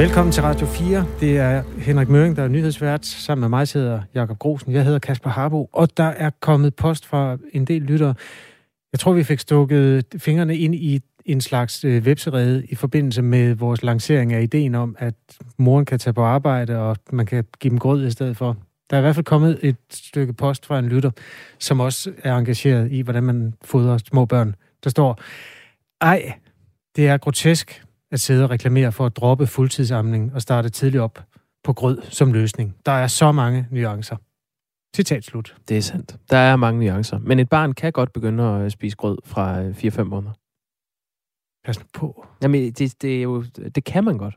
Velkommen til Radio 4. Det er Henrik Møring, der er nyhedsvært. Sammen med mig sidder Jakob Grosen. Jeg hedder Kasper Harbo, og der er kommet post fra en del lyttere. Jeg tror, vi fik stukket fingrene ind i en slags øh, webserede i forbindelse med vores lancering af ideen om, at moren kan tage på arbejde, og man kan give dem grød i stedet for. Der er i hvert fald kommet et stykke post fra en lytter, som også er engageret i, hvordan man fodrer små børn. Der står, ej, det er grotesk at sidde og reklamere for at droppe fuldtidsamning og starte tidligt op på grød som løsning. Der er så mange nuancer. Citat slut. Det er sandt. Der er mange nuancer. Men et barn kan godt begynde at spise grød fra 4-5 måneder. Pas nu på. Jamen, det, det, er jo, det kan man godt.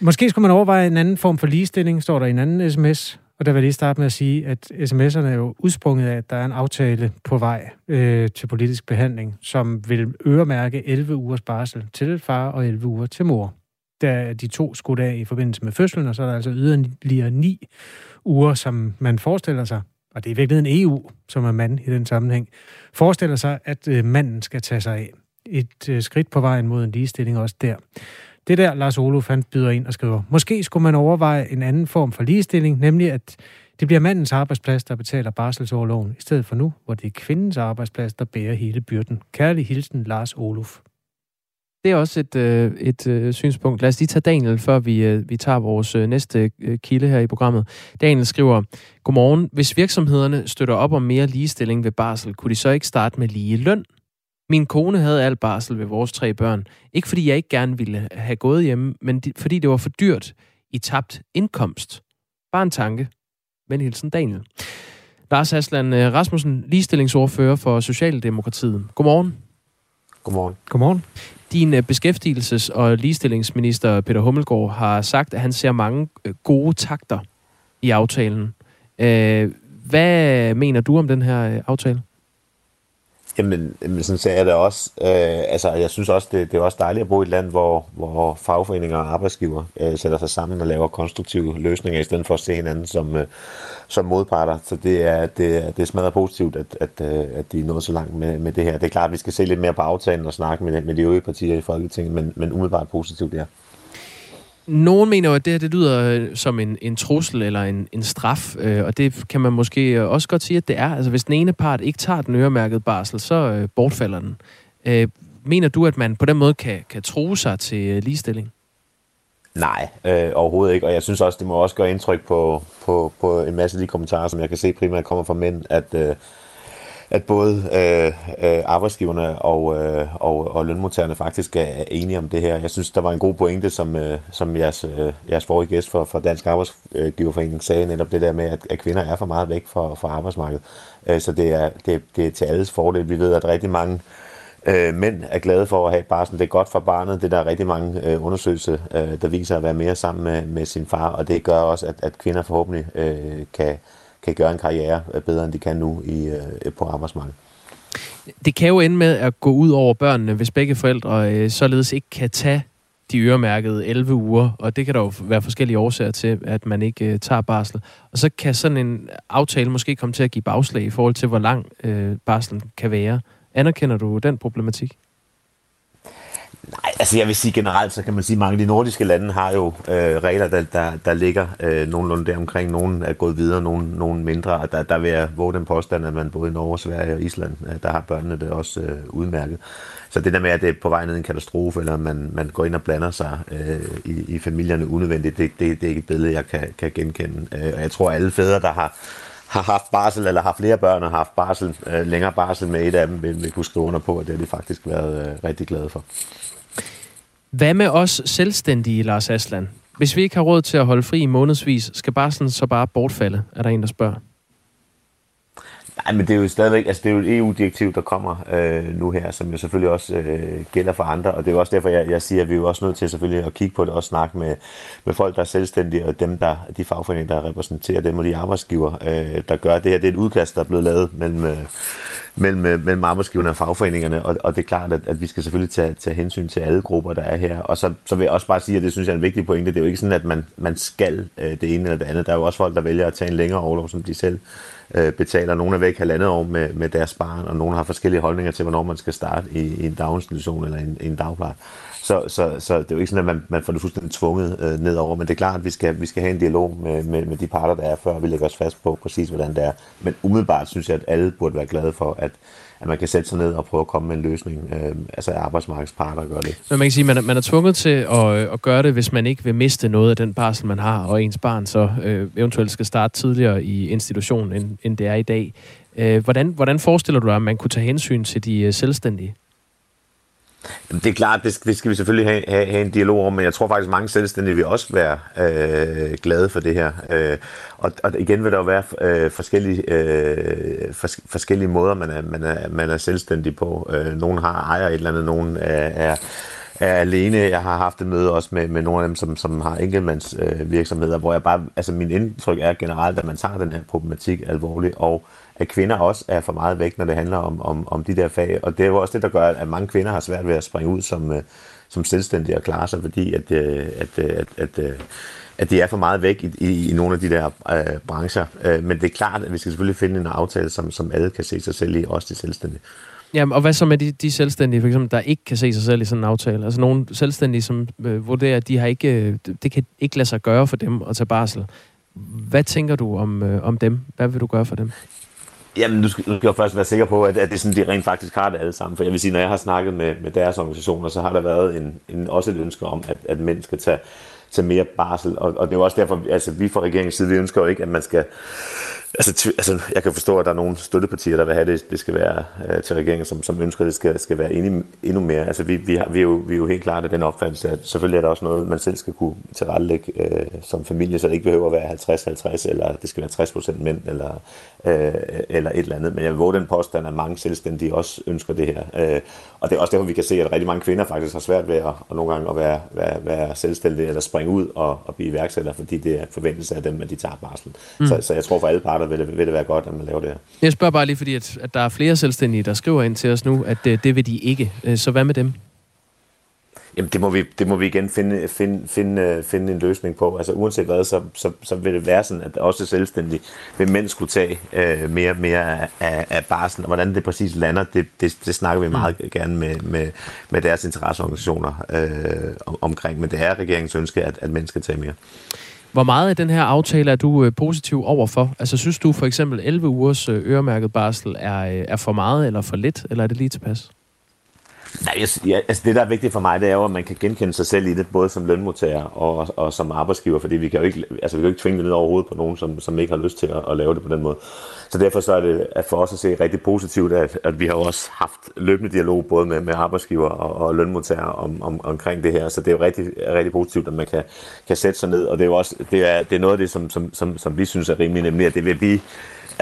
Måske skulle man overveje en anden form for ligestilling, står der i en anden sms. Og der vil jeg lige starte med at sige, at sms'erne er jo udsprunget af, at der er en aftale på vej øh, til politisk behandling, som vil øremærke 11 ugers barsel til far og 11 uger til mor. Der de to skudt af i forbindelse med fødslen, og så er der altså yderligere ni uger, som man forestiller sig, og det er i virkeligheden EU, som er mand i den sammenhæng, forestiller sig, at øh, manden skal tage sig af. Et øh, skridt på vejen mod en ligestilling også der. Det der, Lars Olof, han byder ind og skriver, måske skulle man overveje en anden form for ligestilling, nemlig at det bliver mandens arbejdsplads, der betaler barselsoverloven, i stedet for nu, hvor det er kvindens arbejdsplads, der bærer hele byrden. Kærlig hilsen, Lars Olof. Det er også et, øh, et øh, synspunkt. Lad os lige tage Daniel, før vi, øh, vi tager vores øh, næste øh, kilde her i programmet. Daniel skriver, Godmorgen. Hvis virksomhederne støtter op om mere ligestilling ved barsel, kunne de så ikke starte med lige løn? Min kone havde al barsel ved vores tre børn. Ikke fordi jeg ikke gerne ville have gået hjemme, men fordi det var for dyrt i tabt indkomst. Bare en tanke. Venhilsen Daniel. Lars Aslan øh, Rasmussen, ligestillingsordfører for Socialdemokratiet. Godmorgen. Godmorgen. Godmorgen. Din øh, beskæftigelses- og ligestillingsminister Peter Hummelgaard har sagt, at han ser mange øh, gode takter i aftalen. Hvad mener du om den her aftale? Jamen, jamen sådan ser jeg det også. Øh, altså, jeg synes også, det, det er også dejligt at bo i et land, hvor, hvor fagforeninger og arbejdsgiver øh, sætter sig sammen og laver konstruktive løsninger, i stedet for at se hinanden som, øh, som modparter. Så det er, det, det er smadret positivt, at, at, øh, at de er nået så langt med, med det her. Det er klart, at vi skal se lidt mere på aftalen og snakke med, med de øvrige partier i Folketinget, men, men umiddelbart positivt, ja. Nogen mener jo, at det her det lyder øh, som en, en trussel eller en, en straf, øh, og det kan man måske øh, også godt sige, at det er. Altså hvis den ene part ikke tager den øremærkede barsel, så øh, bortfalder den. Øh, mener du, at man på den måde kan, kan tro sig til øh, ligestilling? Nej, øh, overhovedet ikke. Og jeg synes også, det må også gøre indtryk på, på, på en masse af de kommentarer, som jeg kan se primært kommer fra mænd, at, øh, at både øh, øh, arbejdsgiverne og, øh, og, og lønmodtagerne faktisk er enige om det her. Jeg synes, der var en god pointe, som, øh, som jeres, øh, jeres forrige gæst fra, for Dansk Arbejdsgiverforening sagde, netop det der med, at, at kvinder er for meget væk fra, fra arbejdsmarkedet. Øh, så det er, det, det er til alles fordel. Vi ved, at rigtig mange øh, mænd er glade for at have barsel. Det er godt for barnet. Det er der rigtig mange øh, undersøgelser, øh, der viser at være mere sammen med, med sin far, og det gør også, at, at kvinder forhåbentlig øh, kan kan gøre en karriere øh, bedre, end de kan nu i, øh, på arbejdsmarkedet. Det kan jo ende med at gå ud over børnene, hvis begge forældre øh, således ikke kan tage de øremærkede 11 uger, og det kan der jo være forskellige årsager til, at man ikke øh, tager barsel. Og så kan sådan en aftale måske komme til at give bagslag i forhold til, hvor lang øh, barselen kan være. Anerkender du den problematik? Nej, altså jeg vil sige generelt, så kan man sige, at mange af de nordiske lande har jo øh, regler, der, der, der ligger øh, nogenlunde der omkring. Nogle er gået videre, nogle, nogle mindre, og der, der vil jeg våge den påstand, at man både i Norge, Sverige og Island, øh, der har børnene det også øh, udmærket. Så det der med, at det er på vej ned i en katastrofe, eller man, man går ind og blander sig øh, i, i familierne unødvendigt, det, det, det er ikke et billede, jeg kan, kan genkende. Øh, og jeg tror, at alle fædre, der har har haft barsel, eller har flere børn og har haft barsel, øh, længere barsel med et af dem, vil, vil kunne skrive under på, at det har de faktisk været øh, rigtig glade for. Hvad med os selvstændige, Lars Asland? Hvis vi ikke har råd til at holde fri i månedsvis, skal bare sådan så bare bortfalde, er der en, der spørger. Nej, men det er jo stadigvæk, altså det er jo et EU-direktiv, der kommer øh, nu her, som jo selvfølgelig også øh, gælder for andre, og det er jo også derfor, jeg, jeg siger, at vi er jo også nødt til selvfølgelig at kigge på det og snakke med, med folk, der er selvstændige, og dem, der, de fagforeninger, der repræsenterer dem, og de arbejdsgiver, øh, der gør det her. Det er et udkast, der er blevet lavet mellem, øh, mellem, øh, mellem arbejdsgiverne og fagforeningerne, og, og det er klart, at, at vi skal selvfølgelig tage, tage hensyn til alle grupper, der er her. Og så, så vil jeg også bare sige, at det synes jeg er en vigtig pointe, det er jo ikke sådan, at man, man skal øh, det ene eller det andet. Der er jo også folk, der vælger at tage en længere overlov, som de selv øh, betaler. Nogle er væk halvandet år med, med deres barn, og nogle har forskellige holdninger til, hvornår man skal starte i, i en daginstitution eller en, en dagpleje. Så, så, så det er jo ikke sådan, at man, man får det fuldstændig tvunget øh, nedover, men det er klart, at vi skal, vi skal have en dialog med, med, med de parter, der er, før vi lægger os fast på præcis, hvordan det er. Men umiddelbart synes jeg, at alle burde være glade for, at, at man kan sætte sig ned og prøve at komme med en løsning. Øh, altså at arbejdsmarkedets parter gør det. Men man kan sige, at man, man er tvunget til at, øh, at gøre det, hvis man ikke vil miste noget af den barsel, man har, og ens barn så øh, eventuelt skal starte tidligere i institutionen, end, end det er i dag. Øh, hvordan, hvordan forestiller du dig, at man kunne tage hensyn til de øh, selvstændige? Det er klart, det skal, det skal vi selvfølgelig have, have, have en dialog om, men jeg tror faktisk, mange selvstændige vil også være øh, glade for det her. Øh, og, og igen vil der jo være øh, forskellige, øh, fors, forskellige måder, man er, man, er, man er selvstændig på. Øh, nogen har ejer et eller andet, nogen er, er, er alene. Jeg har haft et møde også med, med nogle af dem, som, som har enkeltmands øh, virksomheder, hvor jeg bare, altså min indtryk er generelt, at man tager den her problematik alvorligt, og at kvinder også er for meget væk, når det handler om, om, om de der fag. Og det er jo også det, der gør, at mange kvinder har svært ved at springe ud som, øh, som selvstændige og klare sig, fordi at, øh, at, øh, at, at, at, at de er for meget væk i, i, i nogle af de der øh, brancher. Øh, men det er klart, at vi skal selvfølgelig finde en aftale, som, som alle kan se sig selv i, også de selvstændige. Jamen, og hvad så med de, de selvstændige, for eksempel, der ikke kan se sig selv i sådan en aftale? Altså nogle selvstændige, som øh, vurderer, at de har ikke, øh, det kan ikke lade sig gøre for dem at tage barsel. Hvad tænker du om, øh, om dem? Hvad vil du gøre for dem? Jamen, du skal, du skal først være sikker på, at, at det er sådan, de rent faktisk har det alle sammen. For jeg vil sige, når jeg har snakket med, med deres organisationer, så har der været en, en, også et ønske om, at, at mænd skal tage, tage mere barsel. Og, og det er jo også derfor, altså vi fra regeringens side, vi ønsker jo ikke, at man skal Altså, altså, jeg kan forstå, at der er nogle støttepartier, der vil have det, det skal være øh, til regeringen, som, som ønsker, at det skal, skal være endnu, endnu mere. Altså, vi, vi, har, vi, er jo, vi er jo helt klart af den opfattelse, at selvfølgelig er der også noget, man selv skal kunne tilrettelægge øh, som familie, så det ikke behøver at være 50-50, eller det skal være 60% mænd, eller, øh, eller et eller andet. Men jeg vil våge den påstand, at mange selvstændige også ønsker det her. Øh, og det er også derfor, vi kan se, at rigtig mange kvinder faktisk har svært ved at, at nogle gange at være, være, være selvstændige, eller springe ud og, og blive iværksætter, fordi det er forventelse af dem, at de tager barsel. Mm. Så, så jeg tror for alle parter vil det, vil det være godt, at man laver det her. Jeg spørger bare lige, fordi at, at der er flere selvstændige, der skriver ind til os nu, at det, det vil de ikke. Øh, så hvad med dem? Jamen, det må vi, det må vi igen finde, finde, finde, finde en løsning på. Altså, uanset hvad, så, så, så vil det være sådan, at også selvstændige vil mænd skulle tage øh, mere, mere af, af barsen. Og hvordan det præcis lander, det, det, det snakker vi mm. meget mm. gerne med, med, med deres interesseorganisationer øh, omkring. Men det er regeringens ønske, at, at mænd skal tage mere. Hvor meget af den her aftale er du øh, positiv overfor? Altså synes du for eksempel 11 ugers øh, øremærket barsel er, øh, er for meget eller for lidt, eller er det lige tilpas? Nej, jeg, ja, altså det, der er vigtigt for mig, det er jo, at man kan genkende sig selv i det, både som lønmodtager og, og som arbejdsgiver, fordi vi kan jo ikke, altså, vi kan jo ikke tvinge det ned over hovedet på nogen, som, som ikke har lyst til at, at lave det på den måde. Så derfor så er det at for os at se rigtig positivt, at, at vi har også haft løbende dialog både med, med arbejdsgiver og, og lønmodtager om, om, omkring det her. Så det er jo rigtig, rigtig positivt, at man kan, kan sætte sig ned, og det er jo også det er, det er noget af det, som, som, som, som vi synes er rimelig, nemlig at det vil blive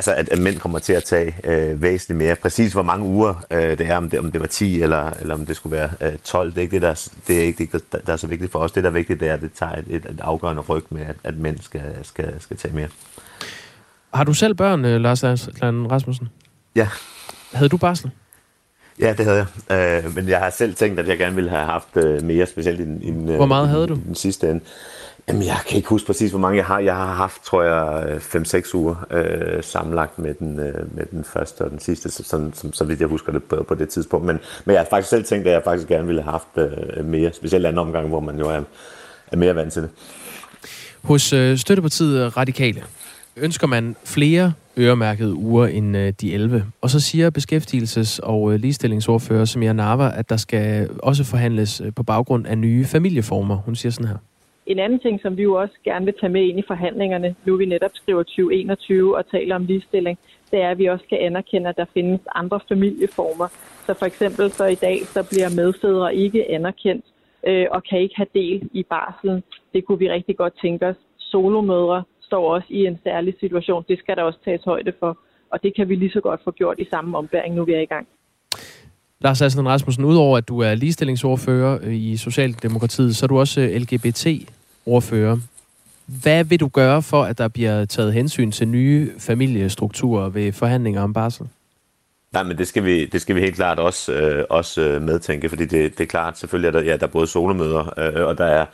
altså at, at mænd kommer til at tage øh, væsentligt mere. Præcis hvor mange uger øh, det er, om det, om det var 10 eller, eller om det skulle være øh, 12, det er ikke det, der, det er ikke det, der, der er så vigtigt for os. Det, der er vigtigt, det er, at det tager et, et, et afgørende ryg med, at, at mænd skal, skal, skal tage mere. Har du selv børn, øh, Lars Rasmussen? Ja. Havde du barsel? Ja, det havde jeg. Øh, men jeg har selv tænkt, at jeg gerne ville have haft øh, mere, specielt i, i, Hvor meget havde du? I den sidste ende. Jamen, jeg kan ikke huske præcis, hvor mange jeg har. Jeg har haft, tror jeg, 5-6 uger øh, sammenlagt med den, øh, med den første og den sidste, så, sådan, som, så vidt jeg husker det på, på det tidspunkt. Men, men jeg har faktisk selv tænkt, at jeg faktisk gerne ville have haft øh, mere, specielt anden omgang, hvor man jo er, er mere vant til det. Hos øh, Støttepartiet Radikale ønsker man flere øremærkede uger end øh, de 11. Og så siger beskæftigelses- og øh, ligestillingsordfører Samia Nava, at der skal også forhandles øh, på baggrund af nye familieformer. Hun siger sådan her. En anden ting, som vi jo også gerne vil tage med ind i forhandlingerne, nu vi netop skriver 2021 og taler om ligestilling, det er, at vi også skal anerkende, at der findes andre familieformer. Så for eksempel så i dag, så bliver medfædre ikke anerkendt øh, og kan ikke have del i barselen. Det kunne vi rigtig godt tænke os. Solomødre står også i en særlig situation. Det skal der også tages højde for. Og det kan vi lige så godt få gjort i samme ombæring, nu vi er i gang. Lars Aslan Rasmussen, udover at du er ligestillingsordfører øh, i Socialdemokratiet, så er du også øh, LGBT-ordfører. Hvad vil du gøre for, at der bliver taget hensyn til nye familiestrukturer ved forhandlinger om barsel? Nej, men det skal vi, det skal vi helt klart også, øh, også øh, medtænke, fordi det, det er klart, selvfølgelig er der, ja, der er både solomøder, øh, og der er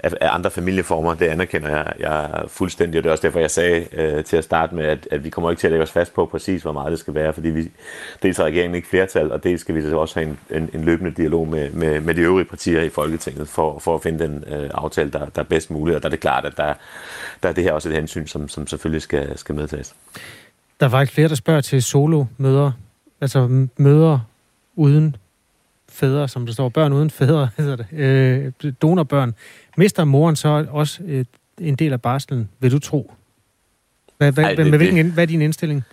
af, af andre familieformer, det anerkender jeg, jeg fuldstændig, og det er også derfor, jeg sagde øh, til at starte med, at, at vi kommer ikke til at lægge os fast på præcis, hvor meget det skal være, fordi vi, dels har regeringen ikke flertal, og dels skal vi også have en, en, en løbende dialog med, med, med de øvrige partier i Folketinget, for, for at finde den øh, aftale, der, der er bedst muligt, og der er det klart, at der, der er det her også et hensyn, som, som selvfølgelig skal, skal medtages. Der er faktisk flere, der spørger til solo-møder, altså møder uden fædre, som der står, børn uden fædre, hedder det, øh, donorbørn. Mister moren så også et, en del af barslen, vil du tro? Hvad, hvad, Ej, det, med hvilken, det, hvad er din indstilling?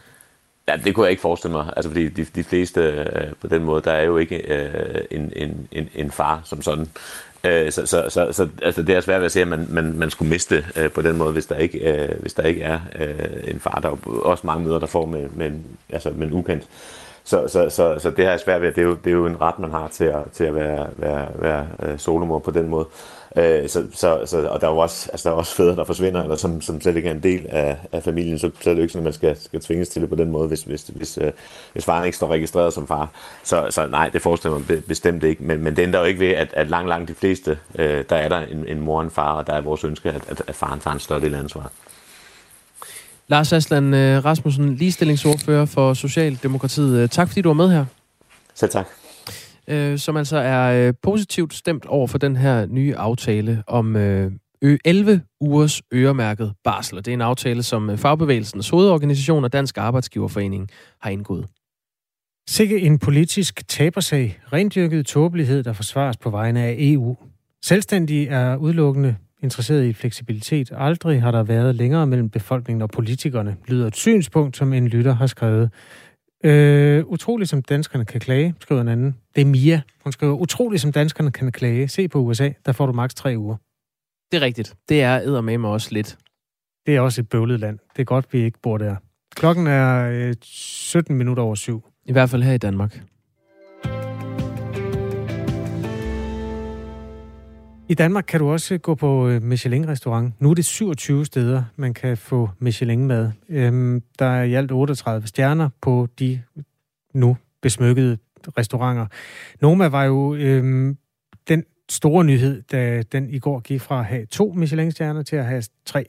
Ja, det kunne jeg ikke forestille mig. Altså, fordi de, de fleste øh, på den måde, der er jo ikke øh, en, en, en, en far som sådan. Øh, så, så, så, så altså, det er svært at se, at man, man, man skulle miste øh, på den måde, hvis der ikke, øh, hvis der ikke er øh, en far. Der er også mange møder, der får med, med, altså, med en ukendt. Så, så, så, så det har jeg svært ved. Det er jo, det er jo en ret, man har til at, til at være, være, være øh, solomor på den måde. Øh, så, så, så, og der er jo også, altså, der er også fædre, der forsvinder, eller som, som slet ikke er en del af, af familien, så, så er det jo ikke sådan, at man skal, skal tvinges til det på den måde, hvis, hvis, hvis, øh, hvis faren ikke står registreret som far. Så, så nej, det forestiller man bestemt ikke. Men, men det ændrer jo ikke ved, at, at langt, langt de fleste, øh, der er der en, en mor og en far, og der er vores ønske, at, at, at faren tager en større del af ansvaret. Lars Aslan øh, Rasmussen, ligestillingsordfører for Socialdemokratiet. Øh, tak fordi du var med her. Selv tak. Øh, som altså er positivt stemt over for den her nye aftale om 11 ugers øremærket barsel. Det er en aftale, som Fagbevægelsens hovedorganisation og Dansk Arbejdsgiverforening har indgået. Sikke en politisk tabersag, rendyrket tåbelighed, der forsvares på vegne af EU. Selvstændige er udelukkende interesseret i fleksibilitet. Aldrig har der været længere mellem befolkningen og politikerne, lyder et synspunkt, som en lytter har skrevet. Øh, utroligt som danskerne kan klage, skriver en anden. Det er Mia. Hun skriver, utroligt som danskerne kan klage. Se på USA, der får du maks tre uger. Det er rigtigt. Det er med mig også lidt. Det er også et bøvlet land. Det er godt, vi ikke bor der. Klokken er øh, 17 minutter over syv. I hvert fald her i Danmark. I Danmark kan du også gå på øh, Michelin-restaurant. Nu er det 27 steder, man kan få Michelin-mad. Øhm, der er i alt 38 stjerner på de nu besmykkede restauranter. Noma var jo øhm, den store nyhed, da den i går gik fra at have to Michelin-stjerner til at have tre.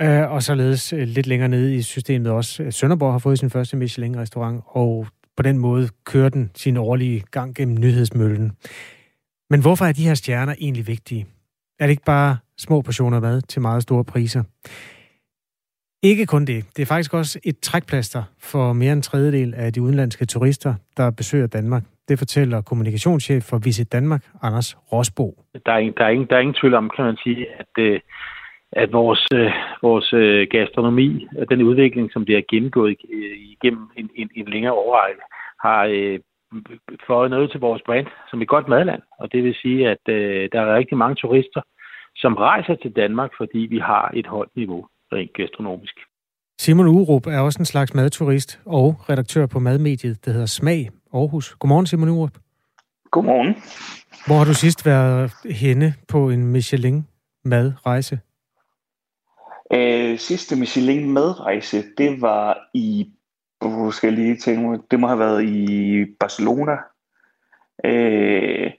Øh, og således øh, lidt længere nede i systemet også. Øh, Sønderborg har fået sin første Michelin-restaurant, og på den måde kører den sin årlige gang gennem nyhedsmøllen. Men hvorfor er de her stjerner egentlig vigtige? Er det ikke bare små portioner mad til meget store priser? Ikke kun det. Det er faktisk også et trækplaster for mere end en tredjedel af de udenlandske turister, der besøger Danmark. Det fortæller kommunikationschef for Visit Danmark, Anders Rosbo. Der er, der, er ingen, der er ingen tvivl om, kan man sige, at, øh, at vores, øh, vores øh, gastronomi gastronomi, den udvikling, som det har gennemgået igennem en, en, en længere overrække, har fået noget til vores brand som et godt madland. Og det vil sige, at øh, der er rigtig mange turister, som rejser til Danmark, fordi vi har et højt niveau rent gastronomisk. Simon Urup er også en slags madturist og redaktør på madmediet, der hedder Smag Aarhus. Godmorgen, Simon Urup. Godmorgen. Hvor har du sidst været henne på en Michelin-madrejse? Øh, sidste Michelin-madrejse, det var i hvor skal jeg lige tænke det må have været i Barcelona, øh,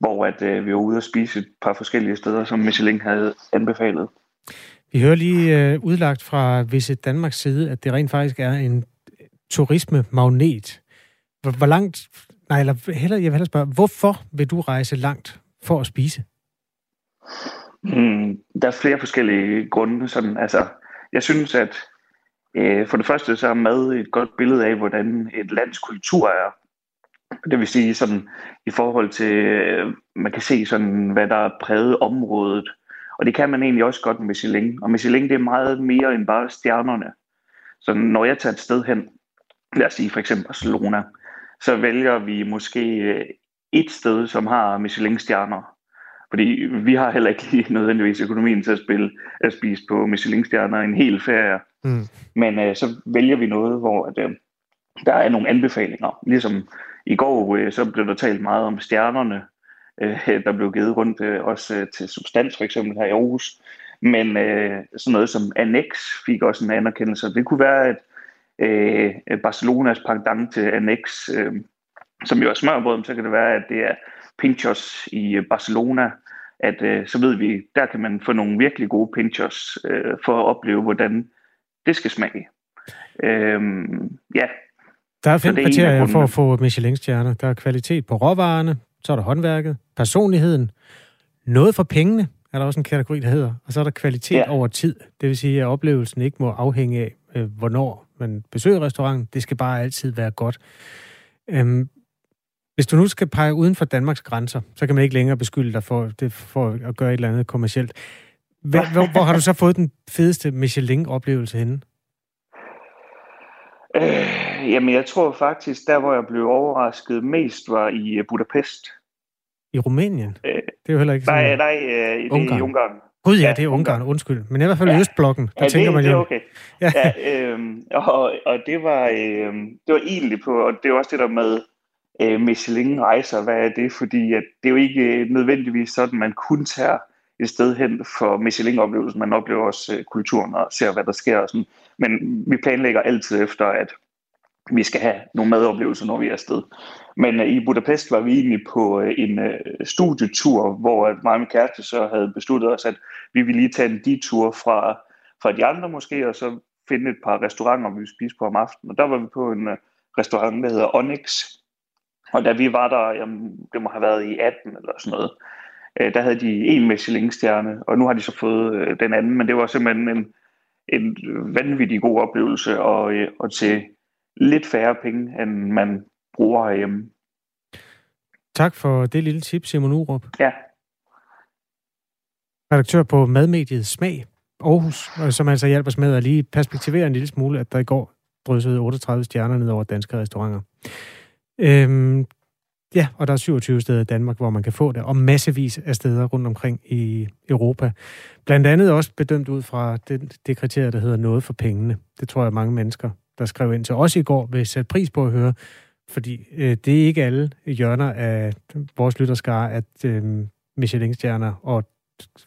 hvor at, øh, vi var ude og spise et par forskellige steder, som Michelin havde anbefalet. Vi hører lige øh, udlagt fra Visit Danmarks side, at det rent faktisk er en turisme-magnet. Hvor, hvor langt, nej, eller heller, jeg vil hellere spørge, hvorfor vil du rejse langt for at spise? Mm, der er flere forskellige grunde. Sådan, altså, jeg synes, at Øh, for det første så er mad et godt billede af, hvordan et lands kultur er. Det vil sige sådan i forhold til, øh, man kan se sådan, hvad der er præget området. Og det kan man egentlig også godt med Michelin. Og Michelin det er meget mere end bare stjernerne. Så når jeg tager et sted hen, lad os sige for eksempel Barcelona, så vælger vi måske øh, et sted, som har Michelin-stjerner. Fordi vi har heller ikke lige nødvendigvis økonomien til at, spille, at spise på Michelin-stjerner en hel ferie. Mm. Men øh, så vælger vi noget, hvor at, øh, der er nogle anbefalinger. Ligesom i går, øh, så blev der talt meget om stjernerne, øh, der blev givet rundt øh, også øh, til substans, for eksempel her i Aarhus. Men øh, sådan noget som Annex fik også en anerkendelse. Det kunne være, at øh, Barcelonas pendant til Annex, øh, som jo er smørbrød, så kan det være, at det er Pinchos i Barcelona, at øh, så ved vi, der kan man få nogle virkelig gode Pinchos øh, for at opleve, hvordan det skal smage. Øh, ja. Der er fem kriterier for at få Michelin-stjerner. Der er kvalitet på råvarerne, så er der håndværket, personligheden, noget for pengene, er der også en kategori, der hedder, og så er der kvalitet ja. over tid. Det vil sige, at oplevelsen ikke må afhænge af, øh, hvornår man besøger restauranten. Det skal bare altid være godt. Øhm, hvis du nu skal pege uden for Danmarks grænser, så kan man ikke længere beskylde dig for, det, for at gøre et eller andet kommercielt. Hvor, hvor, hvor har du så fået den fedeste Michelin-oplevelse henne? Øh, jamen, jeg tror faktisk, der hvor jeg blev overrasket mest, var i øh, Budapest. I Rumænien? Øh, det er jo heller ikke sådan... Nej, nej, øh, det er i Ungarn. Gud ja, det er Ungarn, undskyld. Men i hvert fald ja. Østblokken, der ja, tænker det, man jo... det er okay. Ja, ja øh, og, og det var, øh, det var egentlig på, og det var også det der med øh, Michelin-rejser, hvad er det? Fordi at det er jo ikke øh, nødvendigvis sådan, man kun tager et sted hen for Michelin-oplevelsen. Man oplever også øh, kulturen og ser, hvad der sker. Og sådan. Men vi planlægger altid efter, at vi skal have nogle madoplevelser, når vi er afsted. Men øh, i Budapest var vi egentlig på øh, en øh, studietur, hvor uh, mig og min kæreste så havde besluttet os, at vi ville lige tage en detur fra, fra de andre måske, og så finde et par restauranter, vi ville spise på om aftenen. Og der var vi på en øh, restaurant, der hedder Onyx. Og da vi var der, jamen, det må have været i 18 eller sådan noget, uh, der havde de en Michelin-stjerne, og nu har de så fået uh, den anden, men det var simpelthen en, en vanvittig god oplevelse, og, uh, og til lidt færre penge, end man bruger herhjemme. Tak for det lille tip, Simon Urup. Ja. Redaktør på madmediet Smag Aarhus, som altså hjælper os med at lige perspektivere en lille smule, at der i går dryssede 38 stjerner ned over danske restauranter. Øhm, ja, og der er 27 steder i Danmark, hvor man kan få det, og massevis af steder rundt omkring i Europa. Blandt andet også bedømt ud fra det, det kriterie, der hedder noget for pengene. Det tror jeg, mange mennesker der skrev ind til os i går, vil sætte pris på at høre, fordi øh, det er ikke alle hjørner af vores lytterskare, at øh, Michelin-stjerner og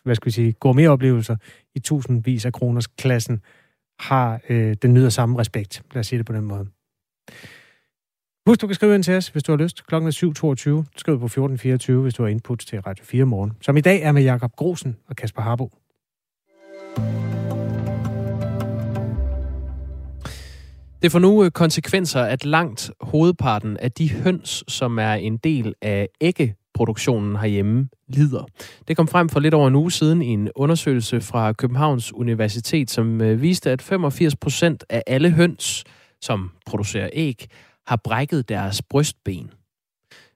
hvad skal vi sige, gourmet-oplevelser i tusindvis af kroners klassen har øh, den nyder samme respekt. Lad os sige det på den måde. Husk, du kan skrive ind til os, hvis du har lyst. Klokken er 7.22. Skriv på 14.24, hvis du har input til Radio 4 morgen. Som i dag er med Jakob Grosen og Kasper Harbo. Det får nu øh, konsekvenser, at langt hovedparten af de høns, som er en del af æggeproduktionen herhjemme, lider. Det kom frem for lidt over en uge siden i en undersøgelse fra Københavns Universitet, som øh, viste, at 85 procent af alle høns, som producerer æg, har brækket deres brystben.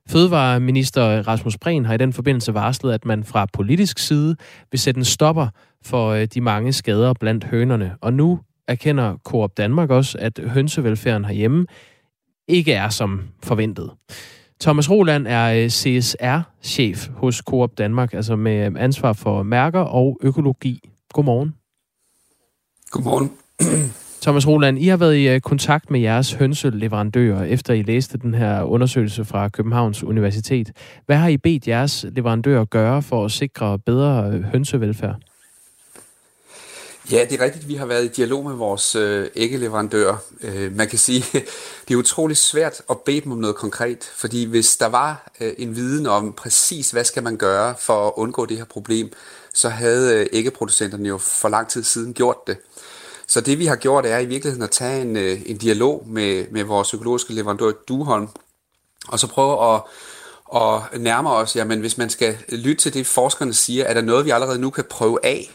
Fødevareminister Rasmus Prehn har i den forbindelse varslet, at man fra politisk side vil sætte en stopper for øh, de mange skader blandt hønerne. Og nu erkender Coop Danmark også, at hønsevelfærden herhjemme ikke er som forventet. Thomas Roland er øh, CSR-chef hos Coop Danmark, altså med øh, ansvar for mærker og økologi. Godmorgen. Godmorgen. Thomas Roland, I har været i øh, kontakt med jeres hønseleverandører, efter I læste den her undersøgelse fra Københavns Universitet. Hvad har I bedt jeres leverandører gøre for at sikre bedre øh, hønsevelfærd? Ja, det er rigtigt. Vi har været i dialog med vores øh, æggeleverandører. Øh, man kan sige, det er utroligt svært at bede dem om noget konkret, fordi hvis der var øh, en viden om præcis, hvad skal man gøre for at undgå det her problem, så havde øh, æggeproducenterne jo for lang tid siden gjort det. Så det vi har gjort er i virkeligheden at tage en, øh, en dialog med, med vores psykologiske leverandør Duholm, og så prøve at og nærme os, jamen hvis man skal lytte til det, forskerne siger, er der noget, vi allerede nu kan prøve af,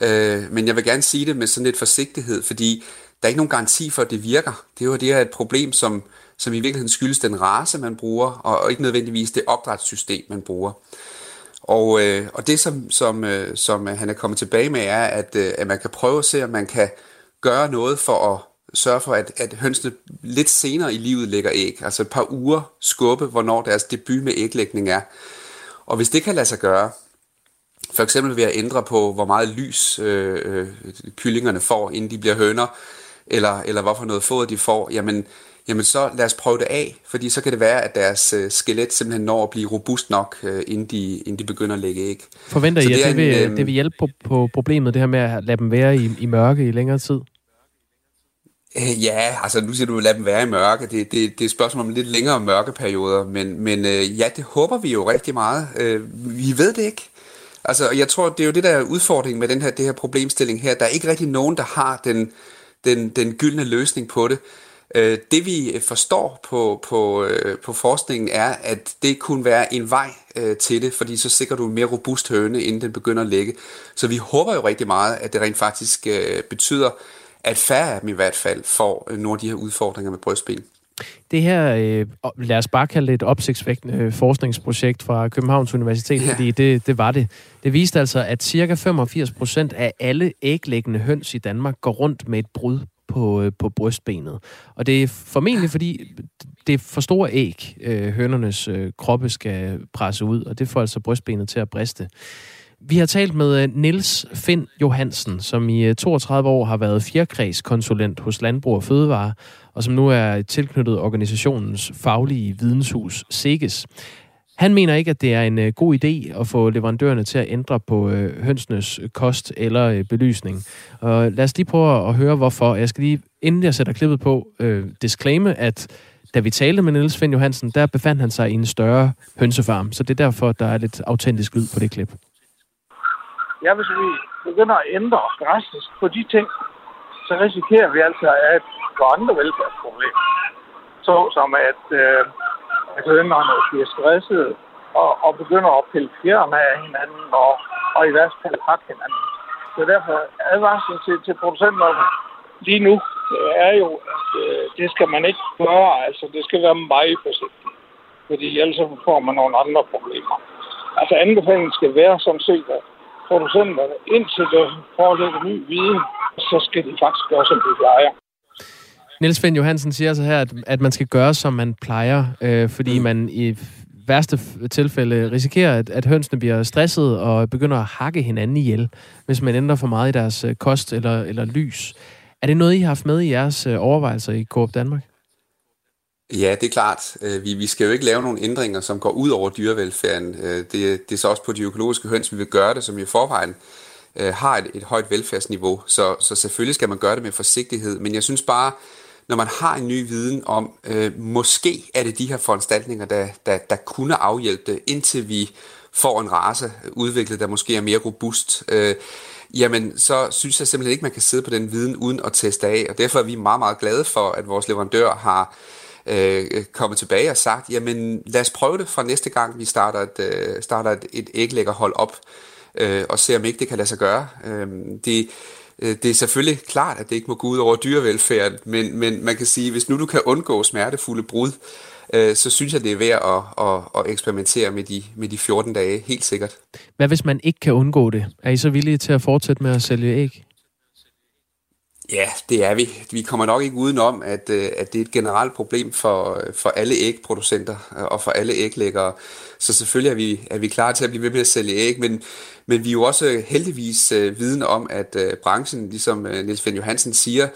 Øh, men jeg vil gerne sige det med sådan lidt forsigtighed, fordi der er ikke nogen garanti for, at det virker. Det er jo det her et problem, som, som i virkeligheden skyldes den race, man bruger, og, og ikke nødvendigvis det opdrætssystem, man bruger. Og, øh, og det, som, som, øh, som øh, han er kommet tilbage med, er, at, øh, at man kan prøve at se, om man kan gøre noget for at sørge for, at, at hønsene lidt senere i livet lægger æg. Altså et par uger skubbe, hvornår deres debut med æglægning er. Og hvis det kan lade sig gøre, for eksempel ved at ændre på, hvor meget lys øh, øh, kyllingerne får, inden de bliver høner, eller, eller hvorfor noget foder de får, jamen, jamen så lad os prøve det af, fordi så kan det være, at deres øh, skelet simpelthen når at blive robust nok, øh, inden, de, inden de begynder at lægge æg. Forventer I, at det, det, vil, en, øh, det vil hjælpe på, på problemet, det her med at lade dem være i, i mørke i længere tid? Øh, ja, altså nu siger du, lad dem være i mørke. Det, det, det er et spørgsmål om lidt længere mørkeperioder, men, men øh, ja, det håber vi jo rigtig meget. Øh, vi ved det ikke. Altså, jeg tror, det er jo det, der er udfordringen med den her, det her problemstilling her. Der er ikke rigtig nogen, der har den, den, den gyldne løsning på det. Øh, det vi forstår på, på, øh, på forskningen er, at det kunne være en vej øh, til det, fordi så sikrer du en mere robust høne, inden den begynder at lægge. Så vi håber jo rigtig meget, at det rent faktisk betyder, at færre af dem i hvert fald får nogle af de her udfordringer med brystben. Det her, øh, lad os bare kalde det et opsigtsvækkende øh, forskningsprojekt fra Københavns Universitet, ja. fordi det, det var det. Det viste altså, at cirka 85 procent af alle æglæggende høns i Danmark går rundt med et brud på, øh, på brystbenet. Og det er formentlig, fordi det er for store æg, øh, hønernes øh, kroppe skal presse ud, og det får altså brystbenet til at briste. Vi har talt med øh, Niels Nils Finn Johansen, som i øh, 32 år har været fjerkræskonsulent hos Landbrug og Fødevare, og som nu er tilknyttet organisationens faglige videnshus SEGES. Han mener ikke, at det er en øh, god idé at få leverandørerne til at ændre på øh, hønsenes kost eller øh, belysning. Og lad os lige prøve at høre, hvorfor. Jeg skal lige, inden jeg sætter klippet på, øh, disclaime, at da vi talte med Niels Finn Johansen, der befandt han sig i en større hønsefarm. Så det er derfor, der er lidt autentisk lyd på det klip. Ja, hvis vi begynder at ændre drastisk på de ting, så risikerer vi altså at få andre velfærdsproblemer. Så som at, øh, at hønerne bliver stresset og, og begynder at pille fjerne af hinanden og, og i værste fald hakke hinanden. Så derfor advarslen til, til producenterne lige nu er jo, at øh, det skal man ikke gøre. Altså, det skal være meget forsigtigt. Fordi ellers får man nogle andre problemer. Altså anbefalingen skal være som set, at producenterne, indtil der foreligger ny viden, så skal de faktisk gøre, som de plejer. Niels Finn Johansen siger så her, at, at man skal gøre, som man plejer, øh, fordi mm. man i værste tilfælde risikerer, at, at hønsene bliver stresset og begynder at hakke hinanden ihjel, hvis man ændrer for meget i deres øh, kost eller, eller lys. Er det noget, I har haft med i jeres øh, overvejelser i Coop Danmark? Ja, det er klart. Øh, vi, vi skal jo ikke lave nogle ændringer, som går ud over dyrevelfærden. Det, det er så også på de økologiske høns, vi vil gøre det, som i forvejen har et, et højt velfærdsniveau. Så, så selvfølgelig skal man gøre det med forsigtighed. Men jeg synes bare, når man har en ny viden om, øh, måske er det de her foranstaltninger, der, der, der kunne afhjælpe det, indtil vi får en race udviklet, der måske er mere robust, øh, jamen så synes jeg simpelthen ikke, man kan sidde på den viden uden at teste af. Og derfor er vi meget, meget glade for, at vores leverandør har øh, kommet tilbage og sagt, jamen lad os prøve det fra næste gang, vi starter et, øh, starter et, et æglæggerhold op, øh, og se om ikke det kan lade sig gøre. Øh, det, det er selvfølgelig klart, at det ikke må gå ud over dyrevelfærd, men, men man kan sige, hvis nu du kan undgå smertefulde brud, øh, så synes jeg, det er værd at, at, at eksperimentere med de, med de 14 dage, helt sikkert. Hvad hvis man ikke kan undgå det? Er I så villige til at fortsætte med at sælge æg? Ja, det er vi. Vi kommer nok ikke udenom, at, øh, at det er et generelt problem for, for alle ægproducenter øh, og for alle æglæggere. Så selvfølgelig er vi, er vi klar til at blive ved med at sælge æg, men, men vi er jo også øh, heldigvis øh, viden om, at øh, branchen, ligesom øh, Niels Fenn Johansen siger,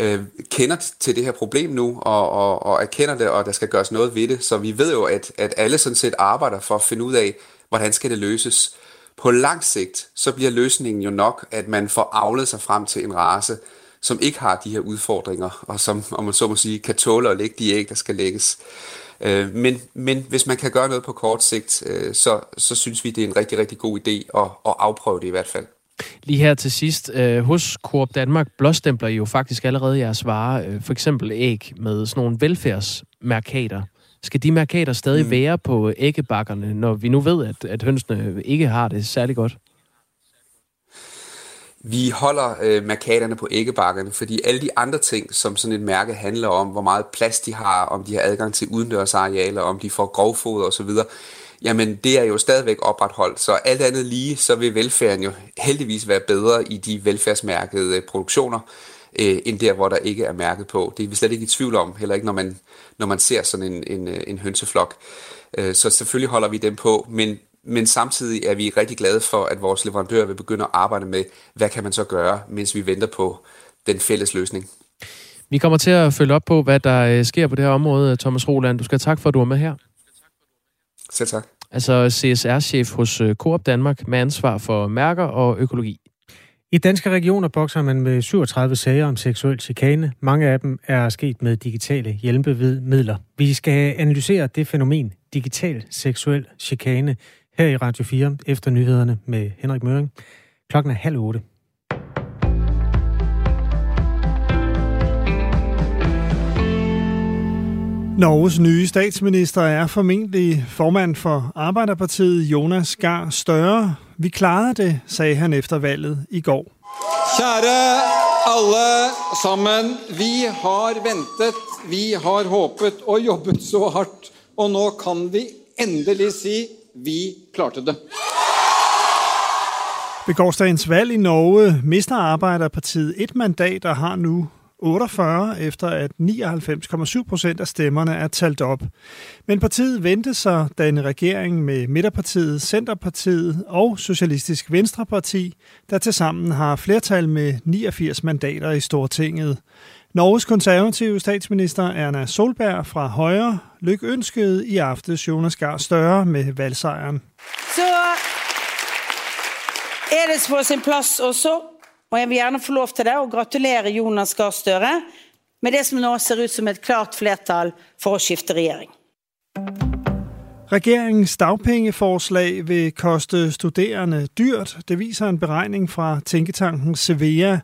øh, kender til det her problem nu og, og, og erkender det, og der skal gøres noget ved det. Så vi ved jo, at, at alle sådan set arbejder for at finde ud af, hvordan skal det løses. På lang sigt, så bliver løsningen jo nok, at man får avlet sig frem til en race, som ikke har de her udfordringer, og som, om man så må sige, kan tåle at lægge de æg, der skal lægges. Øh, men, men hvis man kan gøre noget på kort sigt, øh, så, så synes vi, det er en rigtig, rigtig god idé at, at afprøve det i hvert fald. Lige her til sidst, øh, hos Coop Danmark blåstempler I jo faktisk allerede jeres varer, øh, for eksempel æg med sådan nogle velfærdsmarkater. Skal de markater stadig mm. være på æggebakkerne, når vi nu ved, at, at hønsene ikke har det særlig godt? Vi holder øh, markaterne på æggebakkerne, fordi alle de andre ting, som sådan et mærke handler om, hvor meget plads de har, om de har adgang til udendørsarealer, om de får grovfoder osv., jamen det er jo stadigvæk opretholdt. Så alt andet lige, så vil velfærden jo heldigvis være bedre i de velfærdsmærkede øh, produktioner, øh, end der, hvor der ikke er mærket på. Det er vi slet ikke i tvivl om, heller ikke når man, når man ser sådan en, en, øh, en hønseflok. Øh, så selvfølgelig holder vi dem på, men men samtidig er vi rigtig glade for, at vores leverandør vil begynde at arbejde med, hvad kan man så gøre, mens vi venter på den fælles løsning. Vi kommer til at følge op på, hvad der øh, sker på det her område, Thomas Roland. Du skal tak for, at du er med her. Selv tak. Altså CSR-chef hos øh, Coop Danmark med ansvar for mærker og økologi. I danske regioner bokser man med 37 sager om seksuel chikane. Mange af dem er sket med digitale hjælpemidler. Vi skal analysere det fænomen, digital seksuel chikane, her i Radio 4 efter nyhederne med Henrik Møring. Klokken er halv otte. Norges nye statsminister er formentlig formand for Arbejderpartiet Jonas Gar Støre. Vi klarede det, sagde han efter valget i går. Kære alle sammen, vi har ventet, vi har håbet og jobbet så hardt, og nu kan vi endelig sige, vi klarte det. Ved gårdsdagens valg i Norge mister Arbejderpartiet et mandat og har nu 48, efter at 99,7 procent af stemmerne er talt op. Men partiet vendte sig, da en regering med Midterpartiet, Centerpartiet og Socialistisk Venstreparti, der tilsammen har flertal med 89 mandater i Stortinget. Norges konservative statsminister Erna Solberg fra Højre lykønskede i aftes Jonas Gahr Støre med valgsejren. Så er det på sin plads også og jeg vil gjerne få lov til det og gratulere Jonas Gahr Støre med det som nå ser ut som et klart flertall for å skifte regjering. Regeringens dagpengeforslag vil koste studerende dyrt. Det viser en beregning fra tænketanken Severa.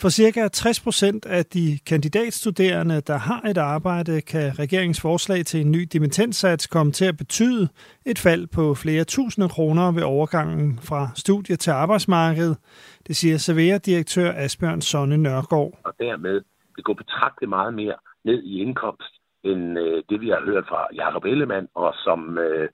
For cirka 60 procent af de kandidatstuderende, der har et arbejde, kan regeringens forslag til en ny dimittensats komme til at betyde et fald på flere tusinde kroner ved overgangen fra studie til arbejdsmarkedet. Det siger Severa-direktør Asbjørn Sonne Nørgaard. Og dermed vil gå betragteligt meget mere ned i indkomst, end øh, det, vi har hørt fra Jacob Ellemann, og som øh,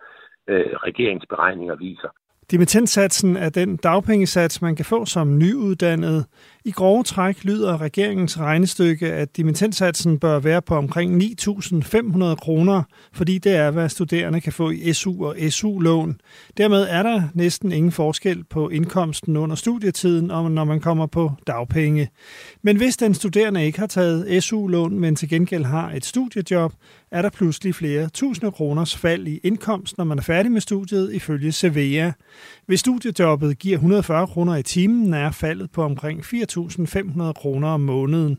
øh, regeringsberegninger viser. Dimittentsatsen er den dagpengesats, man kan få som nyuddannet. I grove træk lyder regeringens regnestykke, at dimittentsatsen bør være på omkring 9.500 kroner, fordi det er, hvad studerende kan få i SU og SU-lån. Dermed er der næsten ingen forskel på indkomsten under studietiden, og når man kommer på dagpenge. Men hvis den studerende ikke har taget SU-lån, men til gengæld har et studiejob, er der pludselig flere tusinde kroners fald i indkomst, når man er færdig med studiet, ifølge Sevea. Hvis studiejobbet giver 140 kroner i timen, er faldet på omkring 4.500 kroner om måneden.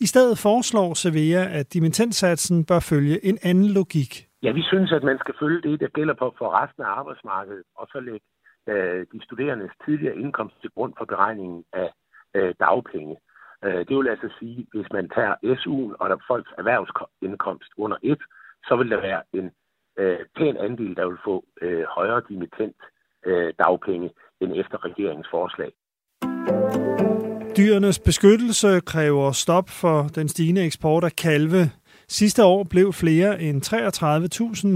I stedet foreslår Sevilla, at dimittentsatsen bør følge en anden logik. Ja, vi synes, at man skal følge det, der gælder på for resten af arbejdsmarkedet, og så lægge øh, de studerendes tidligere indkomst til grund for beregningen af øh, dagpenge. Øh, det vil altså sige, hvis man tager SU'en og der folks erhvervsindkomst under et, så vil der være en øh, pæn andel, der vil få øh, højere dimittent øh, dagpenge end efter regeringens forslag. Dyrenes beskyttelse kræver stop for den stigende eksport af kalve. Sidste år blev flere end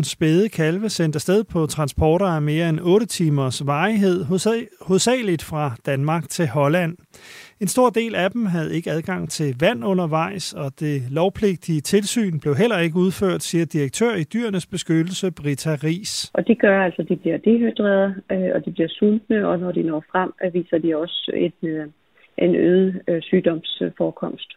33.000 spæde kalve sendt afsted på transporter af mere end 8 timers varighed, hovedsageligt fra Danmark til Holland. En stor del af dem havde ikke adgang til vand undervejs, og det lovpligtige tilsyn blev heller ikke udført, siger direktør i Dyrenes Beskyttelse, Brita Ries. Og det gør altså, at de bliver dehydreret, øh, og de bliver sultne, og når de når frem, øh, viser de også et, øh, en øget øh, sygdomsforekomst.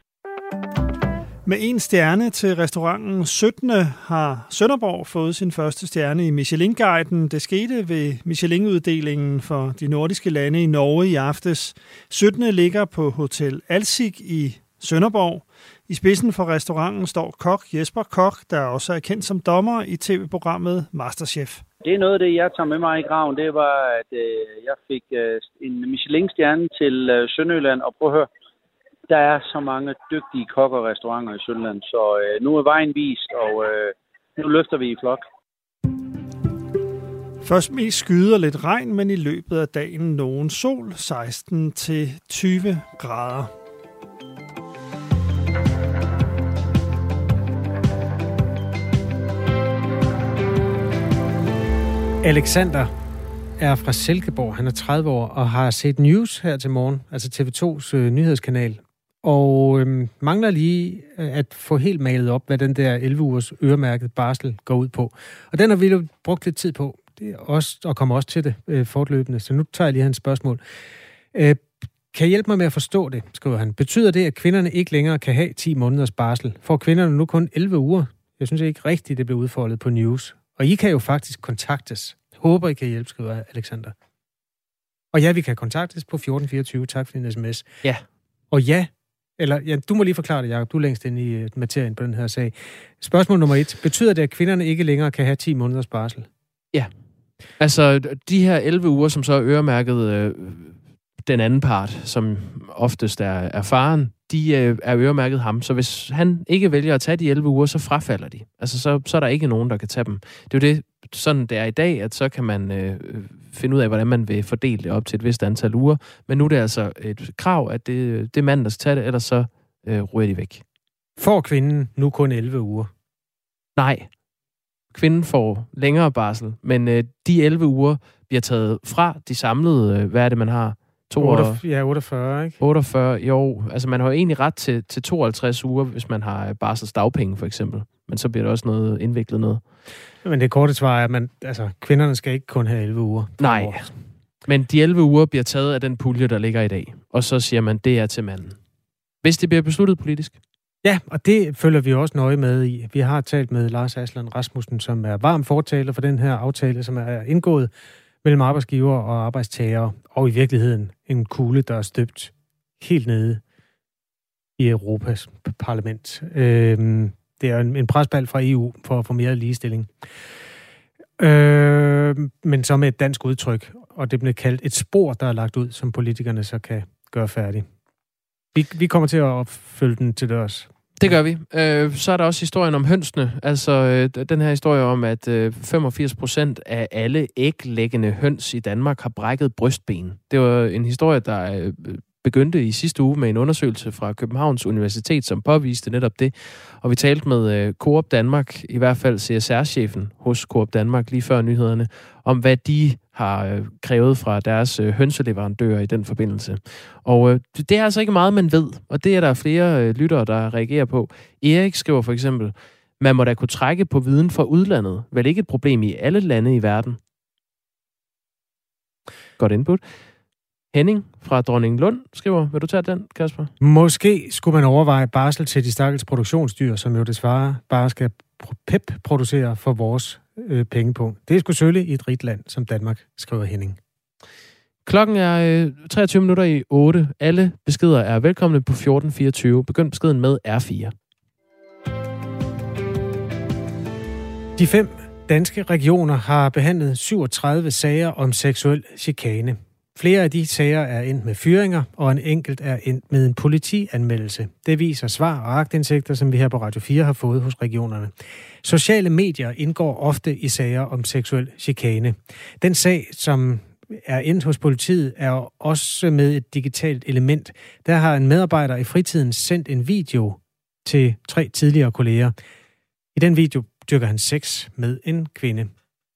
Med en stjerne til restauranten 17. har Sønderborg fået sin første stjerne i Michelin-guiden. Det skete ved Michelin-uddelingen for de nordiske lande i Norge i aftes. 17. ligger på Hotel Alsik i Sønderborg. I spidsen for restauranten står kok Jesper Kok, der også er kendt som dommer i tv-programmet Masterchef. Det er noget af det, jeg tager med mig i graven. Det var, at øh, jeg fik øh, en Michelin-stjerne til øh, Sønderjylland. Og prøv at høre, der er så mange dygtige kokker og restauranter i Sønderland, så øh, nu er vejen vist, og øh, nu løfter vi i flok. Først mest skyder lidt regn, men i løbet af dagen nogen sol, 16 til 20 grader. Alexander er fra Silkeborg. Han er 30 år og har set news her til morgen, altså TV2's øh, nyhedskanal og øhm, mangler lige øh, at få helt malet op, hvad den der 11 ugers øremærket barsel går ud på. Og den har vi jo brugt lidt tid på, det er også, og kommer også til det øh, fortløbende, så nu tager jeg lige hans spørgsmål. Øh, kan I hjælpe mig med at forstå det, skriver han. Betyder det, at kvinderne ikke længere kan have 10 måneders barsel? Får kvinderne nu kun 11 uger? Jeg synes ikke rigtigt, det bliver udfoldet på news. Og I kan jo faktisk kontaktes. Håber, I kan hjælpe, skriver Alexander. Og ja, vi kan kontaktes på 1424. Tak for din sms. Ja. Og ja, eller ja, du må lige forklare det, Jacob. Du er længst inde i øh, materien på den her sag. Spørgsmål nummer et. Betyder det, at kvinderne ikke længere kan have 10 måneders barsel? Ja. Altså, de her 11 uger, som så er øremærket øh, den anden part, som oftest er, er faren, de øh, er øremærket ham. Så hvis han ikke vælger at tage de 11 uger, så frafalder de. Altså, så, så er der ikke nogen, der kan tage dem. Det er jo det, sådan det er i dag, at så kan man øh, finde ud af, hvordan man vil fordele det op til et vist antal uger. Men nu er det altså et krav, at det, det er manden, der skal tage det, ellers så øh, ryger de væk. Får kvinden nu kun 11 uger? Nej. Kvinden får længere barsel, men øh, de 11 uger bliver taget fra de samlede, øh, hvad er det, man har? 42, ja, 48, ikke? 48, jo. Altså, man har jo egentlig ret til, til 52 uger, hvis man har barsels dagpenge, for eksempel. Men så bliver det også noget indviklet noget. Men det korte svar er, at man, altså, kvinderne skal ikke kun have 11 uger. Nej. År. Men de 11 uger bliver taget af den pulje, der ligger i dag. Og så siger man, det er til manden. Hvis det bliver besluttet politisk. Ja, og det følger vi også nøje med i. Vi har talt med Lars Aslan Rasmussen, som er varm fortaler for den her aftale, som er indgået mellem arbejdsgiver og arbejdstager, og i virkeligheden en kugle, der er støbt helt nede i Europas parlament. Øh, det er en, en presbald fra EU for at få mere ligestilling. Øh, men så med et dansk udtryk, og det bliver kaldt et spor, der er lagt ud, som politikerne så kan gøre færdig. Vi, vi kommer til at opfølge den til dørs. Det gør vi. Øh, så er der også historien om hønsene. Altså øh, den her historie om, at øh, 85 procent af alle æglæggende høns i Danmark har brækket brystben. Det var en historie, der øh, begyndte i sidste uge med en undersøgelse fra Københavns Universitet, som påviste netop det. Og vi talte med øh, Coop Danmark, i hvert fald CSR-chefen hos Coop Danmark lige før nyhederne, om hvad de har øh, krævet fra deres øh, hønseleverandører i den forbindelse. Og det er altså ikke meget, man ved, og det er der flere lyttere, der reagerer på. Erik skriver for eksempel, man må da kunne trække på viden fra udlandet. Vel ikke et problem i alle lande i verden? Godt input. Henning fra Dronning Lund skriver, vil du tage den, Kasper? Måske skulle man overveje barsel til de stakkels produktionsdyr, som jo desværre bare skal PEP producere for vores øh, pengepunkt. Det er sgu sølle i et rigt land som Danmark, skriver Henning. Klokken er øh, 23 minutter i 8. Alle beskeder er velkomne på 1424. Begynd beskeden med R4. De fem danske regioner har behandlet 37 sager om seksuel chikane. Flere af de sager er endt med fyringer, og en enkelt er endt med en politianmeldelse. Det viser svar og agtindsigter, som vi her på Radio 4 har fået hos regionerne. Sociale medier indgår ofte i sager om seksuel chikane. Den sag, som er endt hos politiet, er også med et digitalt element. Der har en medarbejder i fritiden sendt en video til tre tidligere kolleger. I den video dyrker han sex med en kvinde.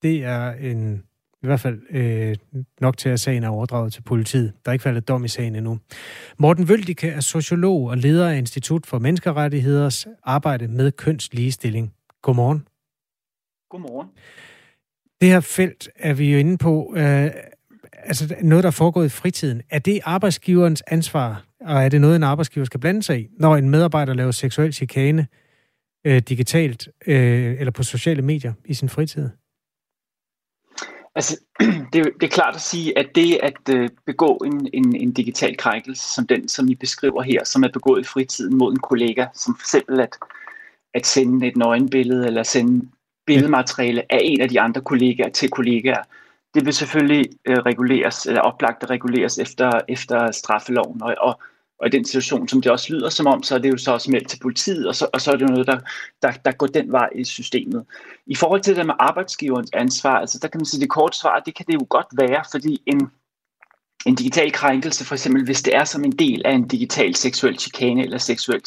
Det er en i hvert fald øh, nok til, at sagen er overdraget til politiet. Der er ikke faldet dom i sagen endnu. Morten Vøldike er sociolog og leder af Institut for Menneskerettigheders arbejde med kønsligestilling. Godmorgen. Godmorgen. Det her felt er vi jo inde på, øh, altså noget, der er foregået i fritiden. Er det arbejdsgiverens ansvar, og er det noget, en arbejdsgiver skal blande sig i, når en medarbejder laver seksuel chikane øh, digitalt øh, eller på sociale medier i sin fritid? Altså, det, det er klart at sige, at det at øh, begå en, en, en digital krænkelse, som den, som I beskriver her, som er begået i fritiden mod en kollega, som for eksempel at, at sende et nøgenbillede eller sende billedmateriale af en af de andre kollegaer til kollegaer, det vil selvfølgelig øh, reguleres, eller oplagt reguleres efter, efter straffeloven. Og, og og i den situation, som det også lyder som om, så er det jo så også meldt til politiet, og så, og så er det noget, der, der, der går den vej i systemet. I forhold til det med arbejdsgiverens ansvar, altså der kan man sige, det korte svar, det kan det jo godt være, fordi en, en digital krænkelse, for eksempel hvis det er som en del af en digital seksuel chikane eller seksuel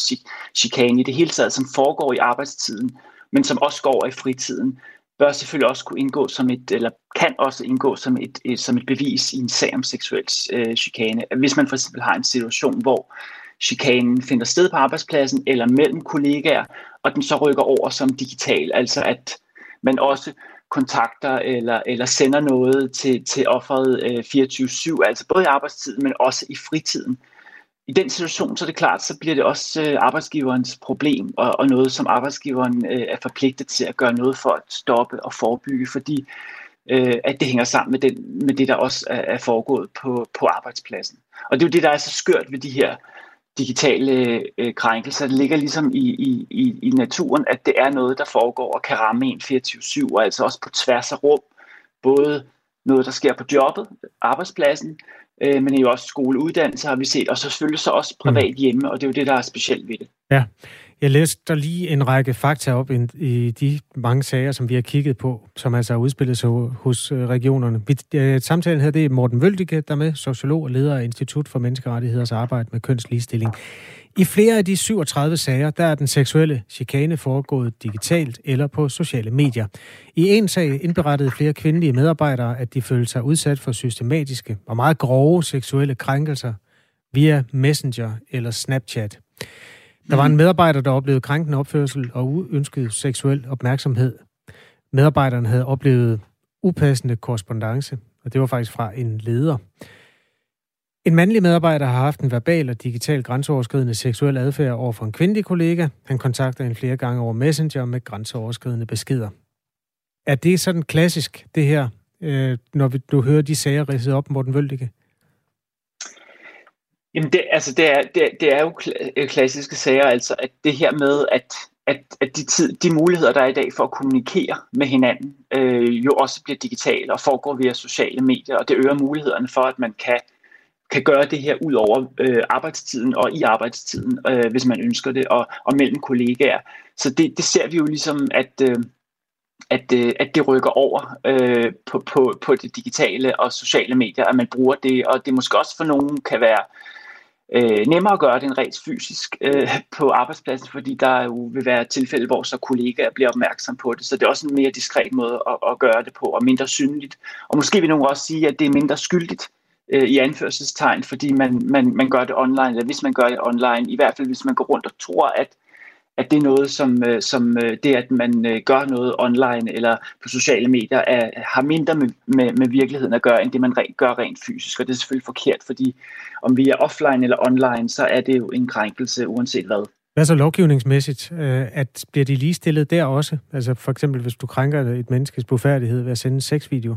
chikane i det hele taget, som foregår i arbejdstiden, men som også går i fritiden, bør selvfølgelig også kunne indgå som et, eller kan også indgå som et, et, som et bevis i en sag om seksuel øh, chikane. Hvis man for eksempel har en situation, hvor chikanen finder sted på arbejdspladsen eller mellem kollegaer, og den så rykker over som digital, altså at man også kontakter eller, eller sender noget til, til offeret øh, 24-7, altså både i arbejdstiden, men også i fritiden i den situation, så er det klart, så bliver det også øh, arbejdsgiverens problem, og, og noget, som arbejdsgiveren øh, er forpligtet til at gøre noget for at stoppe og forebygge, fordi øh, at det hænger sammen med, den, med det, der også er, er foregået på, på arbejdspladsen. Og det er jo det, der er så skørt ved de her digitale øh, krænkelser. Det ligger ligesom i, i, i, i naturen, at det er noget, der foregår og kan ramme en 24-7, og altså også på tværs af rum. Både noget, der sker på jobbet, arbejdspladsen, øh, men jo også skoleuddannelse har vi set, og så selvfølgelig så også privat mm. hjemme, og det er jo det, der er specielt ved det. Ja, jeg læste der lige en række fakta op i de mange sager, som vi har kigget på, som altså har udspillet sig hos øh, regionerne. Øh, samtalen her, det er Morten Vøldige, der med, sociolog og leder af Institut for Menneskerettigheders arbejde med kønsligestilling. I flere af de 37 sager, der er den seksuelle chikane foregået digitalt eller på sociale medier. I en sag indberettede flere kvindelige medarbejdere, at de følte sig udsat for systematiske og meget grove seksuelle krænkelser via Messenger eller Snapchat. Der var en medarbejder, der oplevede krænkende opførsel og uønsket seksuel opmærksomhed. Medarbejderen havde oplevet upassende korrespondence, og det var faktisk fra en leder. En mandlig medarbejder har haft en verbal og digital grænseoverskridende seksuel adfærd over for en kvindelig kollega. Han kontakter en flere gange over Messenger med grænseoverskridende beskeder. Er det sådan klassisk, det her, øh, når vi, du hører de sager ridset op, Morten Vøldike? Jamen det, altså det, er, det, det er jo øh, klassiske sager, altså at det her med, at, at, at de, tid, de muligheder, der er i dag for at kommunikere med hinanden, øh, jo også bliver digitale og foregår via sociale medier, og det øger mulighederne for, at man kan, kan gøre det her ud over øh, arbejdstiden og i arbejdstiden, øh, hvis man ønsker det, og, og mellem kollegaer. Så det, det ser vi jo ligesom, at... Øh, at, øh, at det rykker over øh, på, på, på det digitale og sociale medier, at man bruger det, og det måske også for nogen kan være øh, nemmere at gøre det end rent fysisk øh, på arbejdspladsen, fordi der jo vil være tilfælde, hvor så kollegaer bliver opmærksom på det. Så det er også en mere diskret måde at, at gøre det på, og mindre synligt. Og måske vil nogen også sige, at det er mindre skyldigt øh, i anførselstegn, fordi man, man, man gør det online, eller hvis man gør det online, i hvert fald hvis man går rundt og tror, at at det er noget, som, øh, som øh, det, at man øh, gør noget online eller på sociale medier, er, har mindre med, med, med virkeligheden at gøre, end det man rent, gør rent fysisk. Og det er selvfølgelig forkert, fordi om vi er offline eller online, så er det jo en krænkelse uanset hvad. Hvad så lovgivningsmæssigt? At bliver de ligestillet der også? Altså for eksempel, hvis du krænker et menneskes blodfærdighed ved at sende en sexvideo?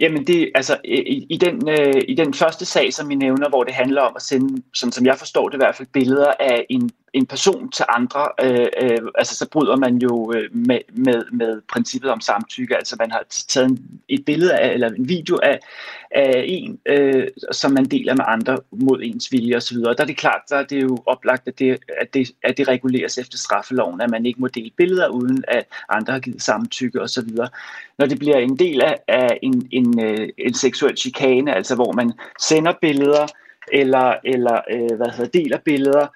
Jamen det, altså i, i, den, øh, i den første sag, som vi nævner, hvor det handler om at sende, sådan som jeg forstår det i hvert fald, billeder af en en person til andre, øh, øh, altså så bryder man jo øh, med, med, med princippet om samtykke. Altså man har taget et billede af, eller en video af, af en, øh, som man deler med andre mod ens vilje osv. Der er det klart, der er det jo oplagt, at det, at, det, at det reguleres efter straffeloven, at man ikke må dele billeder, uden at andre har givet samtykke osv. Når det bliver en del af, af en, en, øh, en seksuel chikane, altså hvor man sender billeder, eller, eller øh, hvad hedder, deler billeder,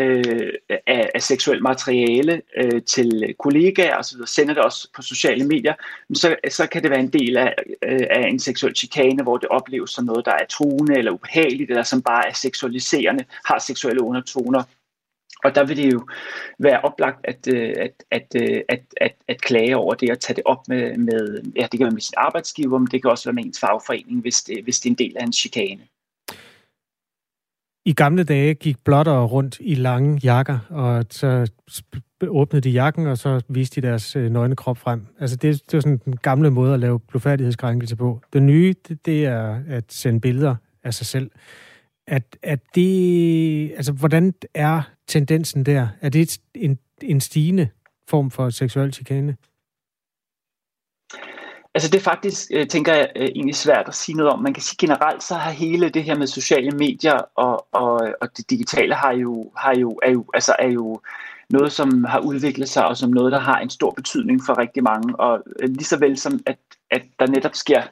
øh, af, af seksuelt materiale øh, til kollegaer osv., sender det også på sociale medier, så, så kan det være en del af, øh, af en seksuel chikane, hvor det opleves som noget, der er truende eller ubehageligt, eller som bare er seksualiserende, har seksuelle undertoner. Og der vil det jo være oplagt at, øh, at, at, øh, at, at, at klage over det og tage det op med, med, ja, det kan være med sin arbejdsgiver, men det kan også være med ens fagforening, hvis det, hvis det er en del af en chikane. I gamle dage gik blottere rundt i lange jakker, og så åbnede de jakken, og så viste de deres øh, nøgne krop frem. Altså det, det var sådan den gamle måde at lave blodfærdighedskrænkelse på. Det nye, det, det er at sende billeder af sig selv. At, at det, altså, hvordan er tendensen der? Er det en, en stigende form for seksuel chikane? Altså det er faktisk, øh, tænker jeg, øh, egentlig svært at sige noget om. Man kan sige generelt, så har hele det her med sociale medier og, og, og det digitale har jo, har jo, er, jo, altså er jo noget, som har udviklet sig, og som noget, der har en stor betydning for rigtig mange. Og øh, lige så vel som, at, at der netop sker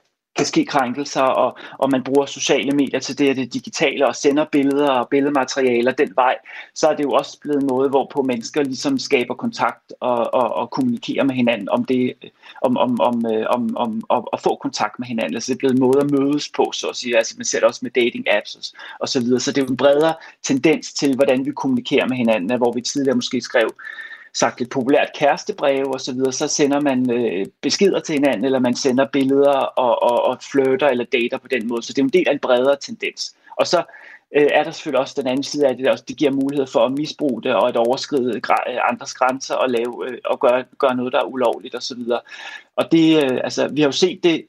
kan ske krænkelser, og, og man bruger sociale medier til det, det digitale, og sender billeder og billedmaterialer den vej, så er det jo også blevet en måde, hvorpå mennesker ligesom skaber kontakt og, og, og kommunikerer med hinanden om det, om, om, om, øh, om, om, om at få kontakt med hinanden. Altså det er blevet en måde at mødes på, så at sige. Altså man ser det også med dating apps og, og så videre. Så det er jo en bredere tendens til, hvordan vi kommunikerer med hinanden, hvor vi tidligere måske skrev sagt lidt populært kærestebreve og så videre, så sender man øh, beskeder til hinanden, eller man sender billeder og, og, og flirter eller dater på den måde. Så det er en del af en bredere tendens. Og så øh, er der selvfølgelig også den anden side af det, der også, det giver mulighed for at misbruge det og at overskride øh, andres grænser og lave øh, og gøre, gøre noget, der er ulovligt osv. Og, og det, øh, altså, vi har jo set det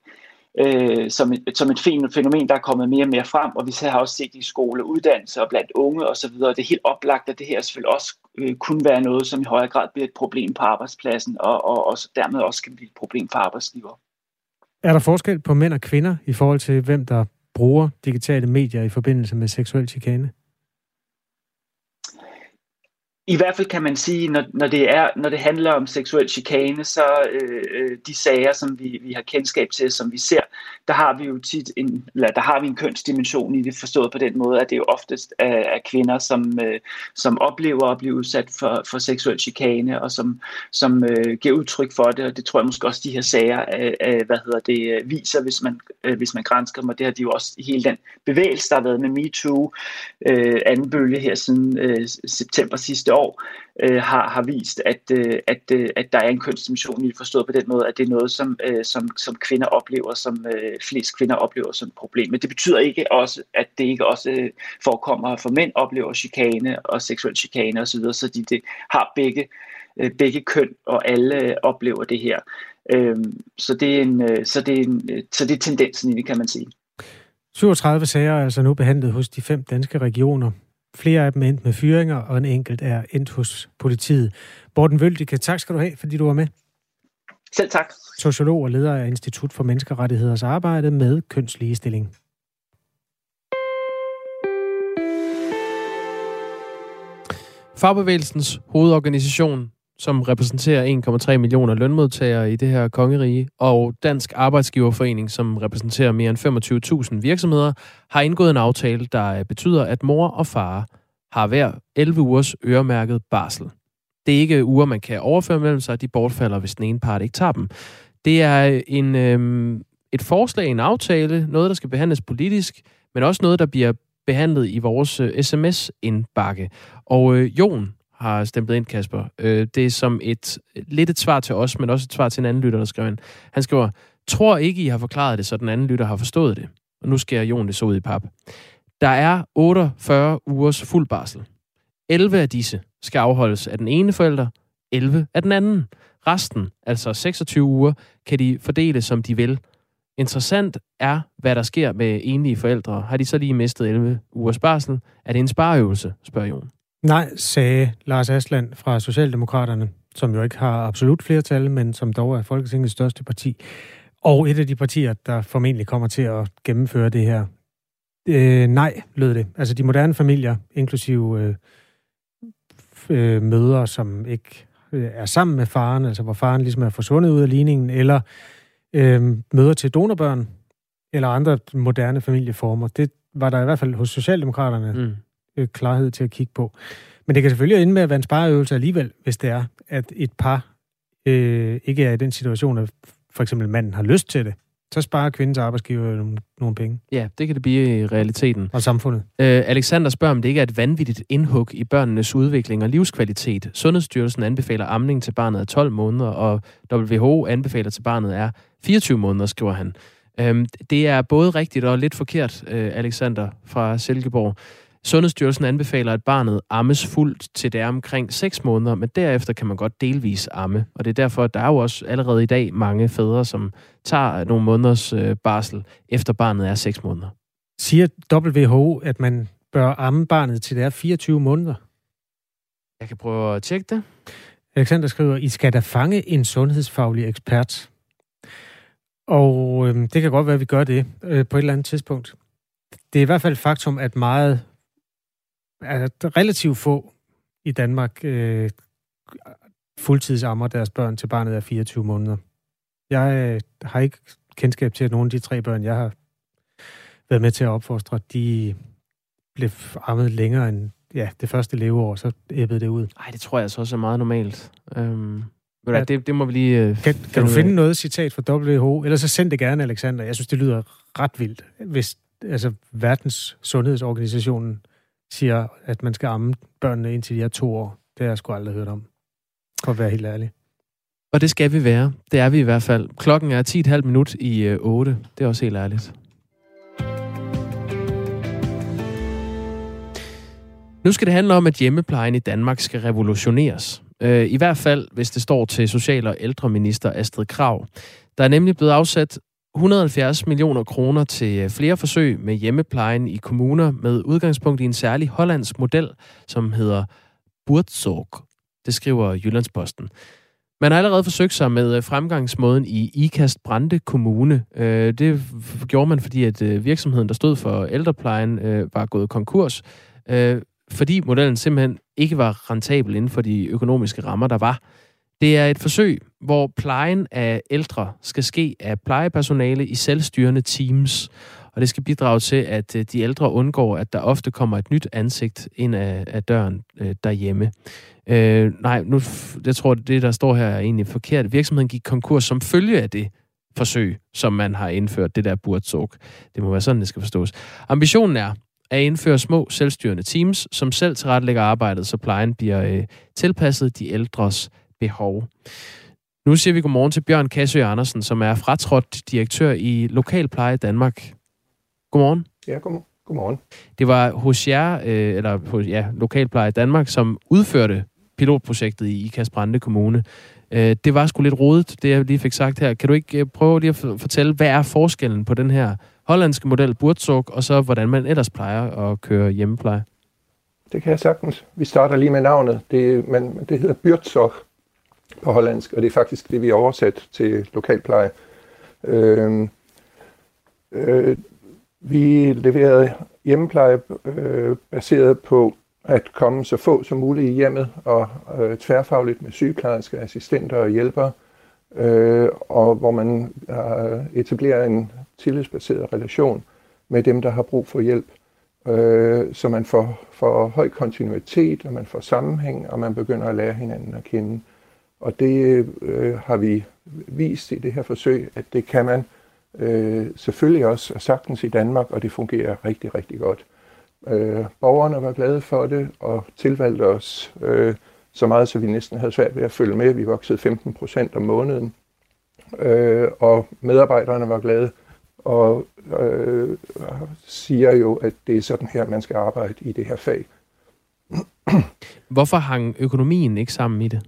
øh, som, et, som et fænomen, der er kommet mere og mere frem, og vi har også set det i skole, uddannelse og blandt unge osv. Det er helt oplagt, at det her selvfølgelig også øh, kunne være noget, som i højere grad bliver et problem på arbejdspladsen, og, og, og dermed også kan blive et problem for arbejdsgiver. Er der forskel på mænd og kvinder i forhold til, hvem der bruger digitale medier i forbindelse med seksuel chikane? I hvert fald kan man sige, når, når, det, er, når det handler om seksuel chikane, så øh, øh, de sager, som vi, vi har kendskab til, som vi ser, der har vi jo tit en, eller der har vi en kønsdimension i det, forstået på den måde, at det jo oftest er, er kvinder, som, øh, som oplever at blive udsat for, for seksuel chikane, og som, som øh, giver udtryk for det, og det tror jeg måske også, de her sager øh, øh hvad hedder det, øh, viser, hvis man, øh, hvis man grænsker dem, og det har de jo også i hele den bevægelse, der har været med MeToo, øh, anden bølge her siden øh, september sidste år, øh, har, har vist, at, øh, at, øh, at der er en kønsdimension i forstået på den måde, at det er noget, som, øh, som, som kvinder oplever, som øh, flest kvinder oplever som et problem. Men det betyder ikke også, at det ikke også øh, forekommer, for mænd oplever chikane og seksuel chikane osv., så de det har begge, øh, begge køn, og alle øh, oplever det her. Øh, så, det er en, øh, så, det er en, øh, så det er tendensen i det, kan man sige. 37 sager er altså nu behandlet hos de fem danske regioner. Flere af dem er endt med fyringer, og en enkelt er endt hos politiet. Borten Vøldike, tak skal du have, fordi du var med. Selv tak. Sociolog og leder af Institut for Menneskerettigheders arbejde med kønsligestilling. Fagbevægelsens hovedorganisation som repræsenterer 1,3 millioner lønmodtagere i det her kongerige, og Dansk Arbejdsgiverforening, som repræsenterer mere end 25.000 virksomheder, har indgået en aftale, der øh, betyder, at mor og far har hver 11 ugers øremærket barsel. Det er ikke øh, uger, man kan overføre mellem sig, de bortfalder, hvis den ene part ikke tager dem. Det er øh, en, øhm, et forslag, en aftale, noget, der skal behandles politisk, men også noget, der bliver behandlet i vores øh, sms-indbakke. Og øh, Jon har stemplet ind, Kasper. Øh, det er som et lidt et svar til os, men også et svar til en anden lytter, der skriver ind. Han skriver, tror ikke, I har forklaret det, så den anden lytter har forstået det. Og nu skærer Jon det så ud i pap. Der er 48 ugers fuld barsel. 11 af disse skal afholdes af den ene forælder, 11 af den anden. Resten, altså 26 uger, kan de fordele, som de vil. Interessant er, hvad der sker med enlige forældre. Har de så lige mistet 11 ugers barsel? Er det en spareøvelse, spørger Jon. Nej, sagde Lars Asland fra Socialdemokraterne, som jo ikke har absolut flertal, men som dog er Folketingets største parti, og et af de partier, der formentlig kommer til at gennemføre det her. Øh, nej, lød det. Altså de moderne familier, inklusive øh, øh, mødre, som ikke øh, er sammen med faren, altså hvor faren ligesom er forsvundet ud af ligningen, eller øh, møder til donorbørn, eller andre moderne familieformer. Det var der i hvert fald hos Socialdemokraterne mm øh, klarhed til at kigge på. Men det kan selvfølgelig ende med at være en spareøvelse alligevel, hvis det er, at et par øh, ikke er i den situation, at for eksempel manden har lyst til det. Så sparer kvindens arbejdsgiver nogle, nogle penge. Ja, det kan det blive i realiteten. Og samfundet. Øh, Alexander spørger, om det ikke er et vanvittigt indhug i børnenes udvikling og livskvalitet. Sundhedsstyrelsen anbefaler amning til barnet er 12 måneder, og WHO anbefaler til barnet er 24 måneder, skriver han. Øh, det er både rigtigt og lidt forkert, øh, Alexander fra Silkeborg. Sundhedsstyrelsen anbefaler, at barnet ammes fuldt til det er omkring 6 måneder, men derefter kan man godt delvis amme. Og det er derfor, at der er jo også allerede i dag mange fædre, som tager nogle måneders øh, barsel, efter barnet er 6 måneder. Siger WHO, at man bør amme barnet til det er 24 måneder? Jeg kan prøve at tjekke det. Alexander skriver, I skal da fange en sundhedsfaglig ekspert. Og øh, det kan godt være, at vi gør det øh, på et eller andet tidspunkt. Det er i hvert fald et faktum, at meget at relativt få i Danmark øh, fuldtidsammer deres børn til barnet er 24 måneder. Jeg øh, har ikke kendskab til, at nogle af de tre børn, jeg har været med til at opfostre, de blev ammet længere end ja, det første leveår, så æbbede det ud. Nej, det tror jeg så også er meget normalt. Øhm, ja, det, det må vi lige... Øh, kan, kan du finde noget citat fra WHO? Ellers så send det gerne, Alexander. Jeg synes, det lyder ret vildt, hvis altså, verdens sundhedsorganisationen siger, at man skal amme børnene indtil de er to år. Det har jeg sgu aldrig hørt om, for at være helt ærlig. Og det skal vi være. Det er vi i hvert fald. Klokken er 10,5 minut i øh, 8. Det er også helt ærligt. Nu skal det handle om, at hjemmeplejen i Danmark skal revolutioneres. Øh, I hvert fald, hvis det står til Social- og ældreminister Astrid Krav. Der er nemlig blevet afsat 170 millioner kroner til øh, flere forsøg med hjemmeplejen i kommuner med udgangspunkt i en særlig hollandsk model, som hedder Buurtzorg. Det skriver Jyllandsposten. Man har allerede forsøgt sig med øh, fremgangsmåden i IKAST Brande Kommune. Øh, det gjorde man, fordi at virksomheden, der stod for ældreplejen, var gået konkurs fordi modellen simpelthen ikke var rentabel inden for de økonomiske rammer, der var. Det er et forsøg, hvor plejen af ældre skal ske af plejepersonale i selvstyrende teams, og det skal bidrage til, at øh, de ældre undgår, at der ofte kommer et nyt ansigt ind af, af døren øh, derhjemme. Øh, nej, nu, jeg tror, det der står her er egentlig forkert. Virksomheden gik konkurs som følge af det forsøg, som man har indført, det der burtsog. Det må være sådan, det skal forstås. Ambitionen er, at indføre små selvstyrende teams, som selv tilrettelægger arbejdet, så plejen bliver øh, tilpasset de ældres behov. Nu siger vi godmorgen til Bjørn Kassø Andersen, som er fratrådt direktør i Lokalpleje Danmark. Godmorgen. Ja, god, godmorgen. Det var hos jer, øh, eller hos ja, Lokalpleje Danmark, som udførte pilotprojektet i Ikas Brande Kommune. Øh, det var sgu lidt rodet, det jeg lige fik sagt her. Kan du ikke øh, prøve lige at fortælle, hvad er forskellen på den her hollandske model Burtzog, og så hvordan man ellers plejer at køre hjemmepleje? Det kan jeg sagtens. Vi starter lige med navnet. Det, man, det hedder Burtzog på hollandsk, og det er faktisk det, vi har oversat til lokalpleje. Øh, øh, vi leverede hjemmepleje øh, baseret på at komme så få som muligt i hjemmet, og øh, tværfagligt med sygeplejersker, assistenter og hjælpere, øh, og hvor man øh, etablerer en tillidsbaseret relation med dem, der har brug for hjælp, øh, så man får, får høj kontinuitet, og man får sammenhæng, og man begynder at lære hinanden at kende. Og det øh, har vi vist i det her forsøg, at det kan man øh, selvfølgelig også sagtens i Danmark, og det fungerer rigtig, rigtig godt. Øh, borgerne var glade for det og tilvalgte os øh, så meget, så vi næsten havde svært ved at følge med. Vi voksede 15 procent om måneden, øh, og medarbejderne var glade og øh, siger jo, at det er sådan her, man skal arbejde i det her fag. Hvorfor hang økonomien ikke sammen i det?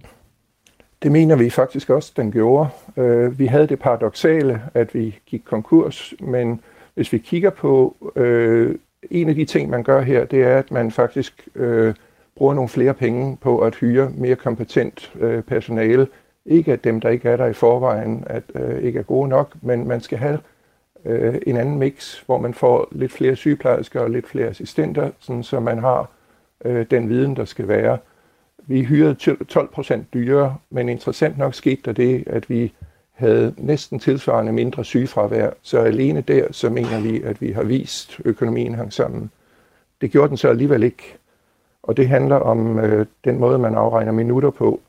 Det mener vi faktisk også, den gjorde. Øh, vi havde det paradoxale, at vi gik konkurs, men hvis vi kigger på øh, en af de ting, man gør her, det er, at man faktisk øh, bruger nogle flere penge på at hyre mere kompetent øh, personale. Ikke at dem, der ikke er der i forvejen, at øh, ikke er gode nok, men man skal have øh, en anden mix, hvor man får lidt flere sygeplejersker og lidt flere assistenter, sådan så man har øh, den viden, der skal være. Vi hyrede 12 procent dyrere, men interessant nok skete der det, at vi havde næsten tilsvarende mindre sygefravær. Så alene der, så mener vi, at vi har vist, at økonomien hang sammen. Det gjorde den så alligevel ikke. Og det handler om øh, den måde, man afregner minutter på.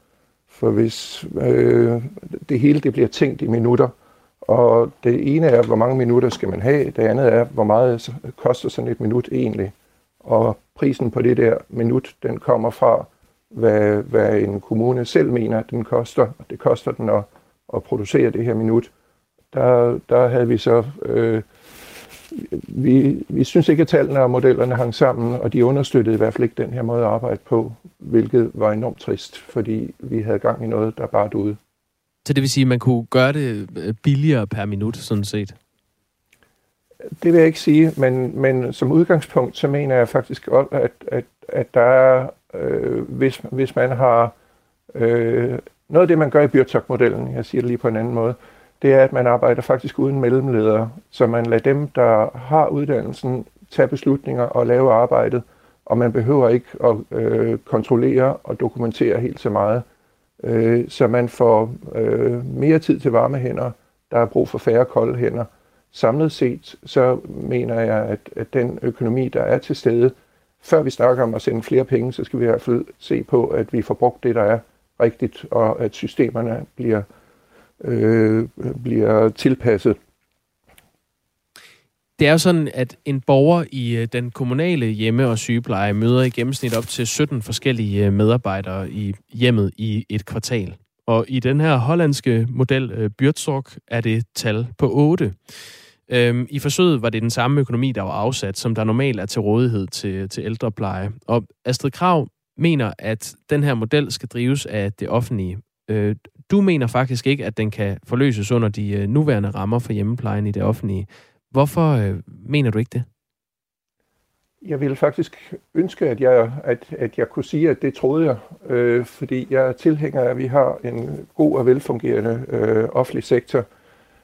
For hvis øh, det hele det bliver tænkt i minutter, og det ene er, hvor mange minutter skal man have, det andet er, hvor meget koster sådan et minut egentlig. Og prisen på det der minut, den kommer fra, hvad, hvad en kommune selv mener, den koster. Det koster den at at producere det her minut, der, der havde vi så... Øh, vi, vi synes ikke, at tallene og modellerne hang sammen, og de understøttede i hvert fald ikke den her måde at arbejde på, hvilket var enormt trist, fordi vi havde gang i noget, der bare ude. Så det vil sige, at man kunne gøre det øh, billigere per minut, sådan set? Det vil jeg ikke sige, men, men som udgangspunkt, så mener jeg faktisk godt, at, at, at der er, øh, hvis, hvis man har øh, noget af det, man gør i Byrtok-modellen, jeg siger det lige på en anden måde, det er, at man arbejder faktisk uden mellemledere, så man lader dem, der har uddannelsen, tage beslutninger og lave arbejdet, og man behøver ikke at øh, kontrollere og dokumentere helt så meget. Øh, så man får øh, mere tid til varme hænder, der er brug for færre kolde hænder. Samlet set, så mener jeg, at, at den økonomi, der er til stede, før vi snakker om at sende flere penge, så skal vi i hvert fald se på, at vi får brugt det, der er rigtigt, og at systemerne bliver, øh, bliver tilpasset. Det er jo sådan, at en borger i øh, den kommunale hjemme- og sygepleje møder i gennemsnit op til 17 forskellige øh, medarbejdere i hjemmet i et kvartal. Og i den her hollandske model, øh, Byrdsorg, er det tal på 8. Øhm, I forsøget var det den samme økonomi, der var afsat, som der normalt er til rådighed til, til ældrepleje. Og Astrid Krav mener, at den her model skal drives af det offentlige. Øh, du mener faktisk ikke, at den kan forløses under de øh, nuværende rammer for hjemmeplejen i det offentlige. Hvorfor øh, mener du ikke det? Jeg ville faktisk ønske, at jeg, at, at jeg kunne sige, at det troede jeg, øh, fordi jeg er tilhænger af, at vi har en god og velfungerende øh, offentlig sektor.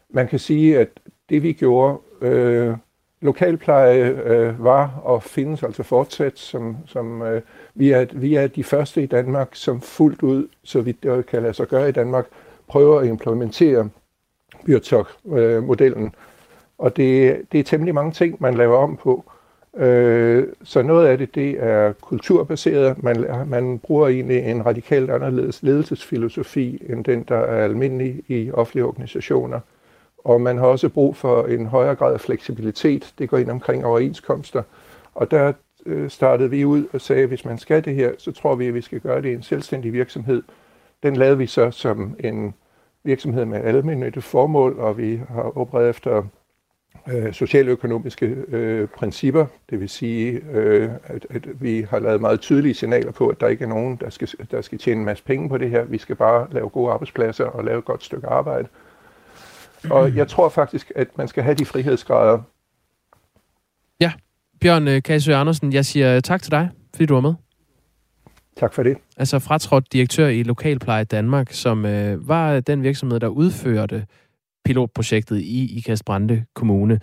Man kan sige, at det vi gjorde, øh, lokalpleje øh, var og findes altså fortsat, som, som øh, vi, er, vi er de første i Danmark, som fuldt ud, så vidt det kan lade sig gøre i Danmark, prøver at implementere Byrtok-modellen. Og det, det er temmelig mange ting, man laver om på. Øh, så noget af det, det er kulturbaseret. Man, man bruger egentlig en radikalt anderledes ledelsesfilosofi, end den, der er almindelig i offentlige organisationer. Og man har også brug for en højere grad af fleksibilitet. Det går ind omkring overenskomster. Og der øh, startede vi ud og sagde, at hvis man skal det her, så tror vi, at vi skal gøre det i en selvstændig virksomhed. Den lavede vi så som en virksomhed med almindeligt formål, og vi har opereret efter øh, socialøkonomiske øh, principper. Det vil sige, øh, at, at vi har lavet meget tydelige signaler på, at der ikke er nogen, der skal, der skal tjene en masse penge på det her. Vi skal bare lave gode arbejdspladser og lave et godt stykke arbejde. Og jeg tror faktisk, at man skal have de frihedsgrader. Ja, Bjørn øh, Kasø Andersen, jeg siger tak til dig, fordi du var med. Tak for det. Altså fratrådt direktør i Lokalpleje Danmark, som øh, var den virksomhed, der udførte pilotprojektet i Ikast Brande Kommune.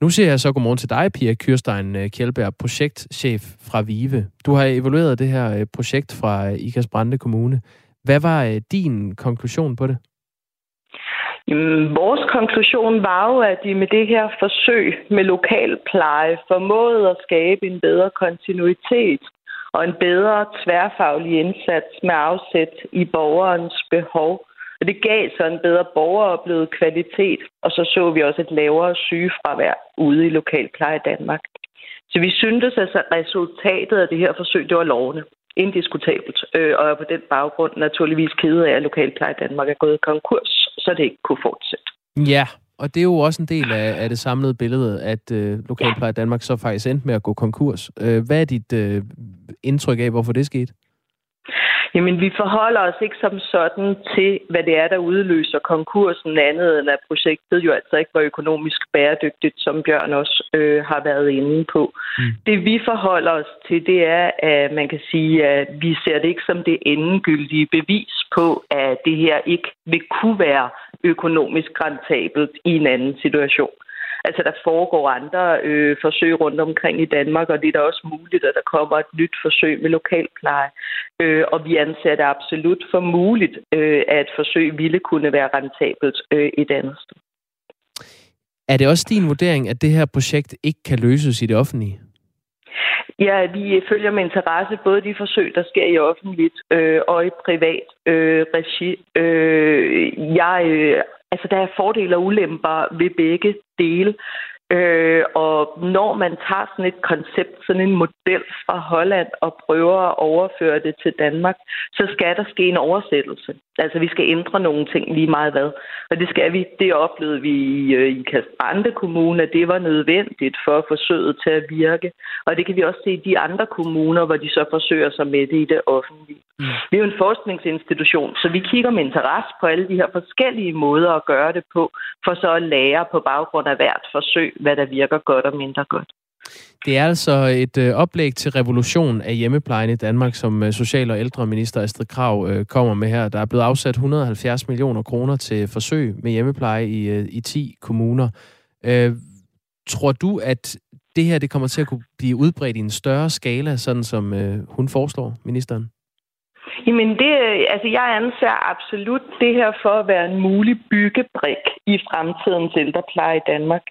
Nu ser jeg så godmorgen til dig, Pia Kyrstein øh, Kjeldberg, projektchef fra Vive. Du har evalueret det her øh, projekt fra Ikast Brande Kommune. Hvad var din konklusion på det? Jamen, vores konklusion var jo, at de med det her forsøg med lokalpleje formåede at skabe en bedre kontinuitet og en bedre tværfaglig indsats med afsæt i borgerens behov. Og det gav så en bedre borgeroplevet kvalitet, og så så vi også et lavere sygefravær ude i lokalpleje Danmark. Så vi syntes altså, at resultatet af det her forsøg, det var lovende. Indiskutabelt. Øh, og er på den baggrund naturligvis kede af, at Lokalpleje Danmark er gået konkurs, så det ikke kunne fortsætte. Ja, og det er jo også en del af, af det samlede billede, at øh, Lokalpleje Danmark så faktisk endte med at gå konkurs. Øh, hvad er dit øh, indtryk af, hvorfor det skete? Jamen, vi forholder os ikke som sådan til, hvad det er, der udløser konkursen, andet end at projektet jo altså ikke var økonomisk bæredygtigt, som Bjørn også øh, har været inde på. Mm. Det vi forholder os til, det er, at man kan sige, at vi ser det ikke som det endegyldige bevis på, at det her ikke vil kunne være økonomisk rentabelt i en anden situation. Altså, der foregår andre øh, forsøg rundt omkring i Danmark, og det er da også muligt, at der kommer et nyt forsøg med lokalpleje. Øh, og vi anser det absolut for muligt, øh, at et forsøg ville kunne være rentabelt øh, et andet sted. Er det også din vurdering, at det her projekt ikke kan løses i det offentlige? Ja, vi følger med interesse både de forsøg, der sker i offentligt øh, og i privat øh, regi. Øh, jeg øh, Altså, der er fordele og ulemper ved begge dele. Øh, og når man tager sådan et koncept, sådan en model fra Holland og prøver at overføre det til Danmark, så skal der ske en oversættelse. Altså, vi skal ændre nogle ting lige meget hvad. Og det skal vi. Det oplevede vi i, øh, i Kastrande Kommune, at det var nødvendigt for at forsøget til at virke. Og det kan vi også se i de andre kommuner, hvor de så forsøger sig med det i det offentlige. Mm. Vi er jo en forskningsinstitution, så vi kigger med interesse på alle de her forskellige måder at gøre det på, for så at lære på baggrund af hvert forsøg, hvad der virker godt og mindre godt. Det er altså et øh, oplæg til revolution af hjemmeplejen i Danmark, som øh, Social- og ældreminister Astrid Krav øh, kommer med her. Der er blevet afsat 170 millioner kroner til forsøg med hjemmepleje i, øh, i 10 kommuner. Øh, tror du, at det her det kommer til at kunne blive udbredt i en større skala, sådan som øh, hun foreslår, ministeren? Jamen, det, altså jeg anser absolut det her for at være en mulig byggebrik i fremtidens ældrepleje i Danmark.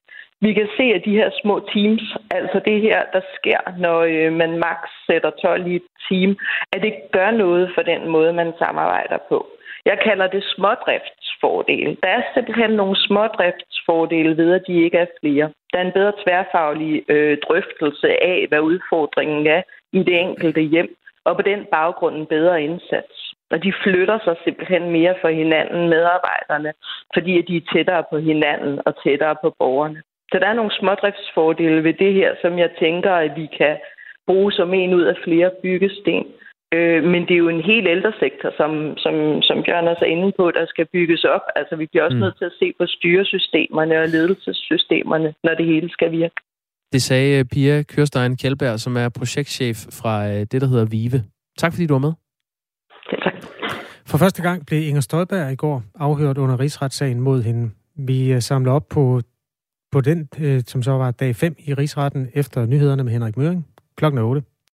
Vi kan se, at de her små teams, altså det her, der sker, når øh, man max sætter 12 i et team, at det gør noget for den måde, man samarbejder på. Jeg kalder det smådriftsfordele. Der er simpelthen nogle smådriftsfordele ved, at de ikke er flere. Der er en bedre tværfaglig øh, drøftelse af, hvad udfordringen er i det enkelte hjem, og på den baggrund en bedre indsats. Og de flytter sig simpelthen mere for hinanden, medarbejderne, fordi de er tættere på hinanden og tættere på borgerne. Så der er nogle smådriftsfordele ved det her, som jeg tænker, at vi kan bruge som en ud af flere byggesten. Øh, men det er jo en helt ældresektor, som, som, som Bjørn også er inde på, der skal bygges op. Altså vi bliver også mm. nødt til at se på styresystemerne og ledelsessystemerne, når det hele skal virke. Det sagde Pia Kørstein Kjeldberg, som er projektchef fra øh, det, der hedder VIVE. Tak fordi du var med. Ja, tak. For første gang blev Inger Støjberg i går afhørt under rigsretssagen mod hende. Vi øh, samler op på, på den, øh, som så var dag 5 i rigsretten efter nyhederne med Henrik Møring klokken 8.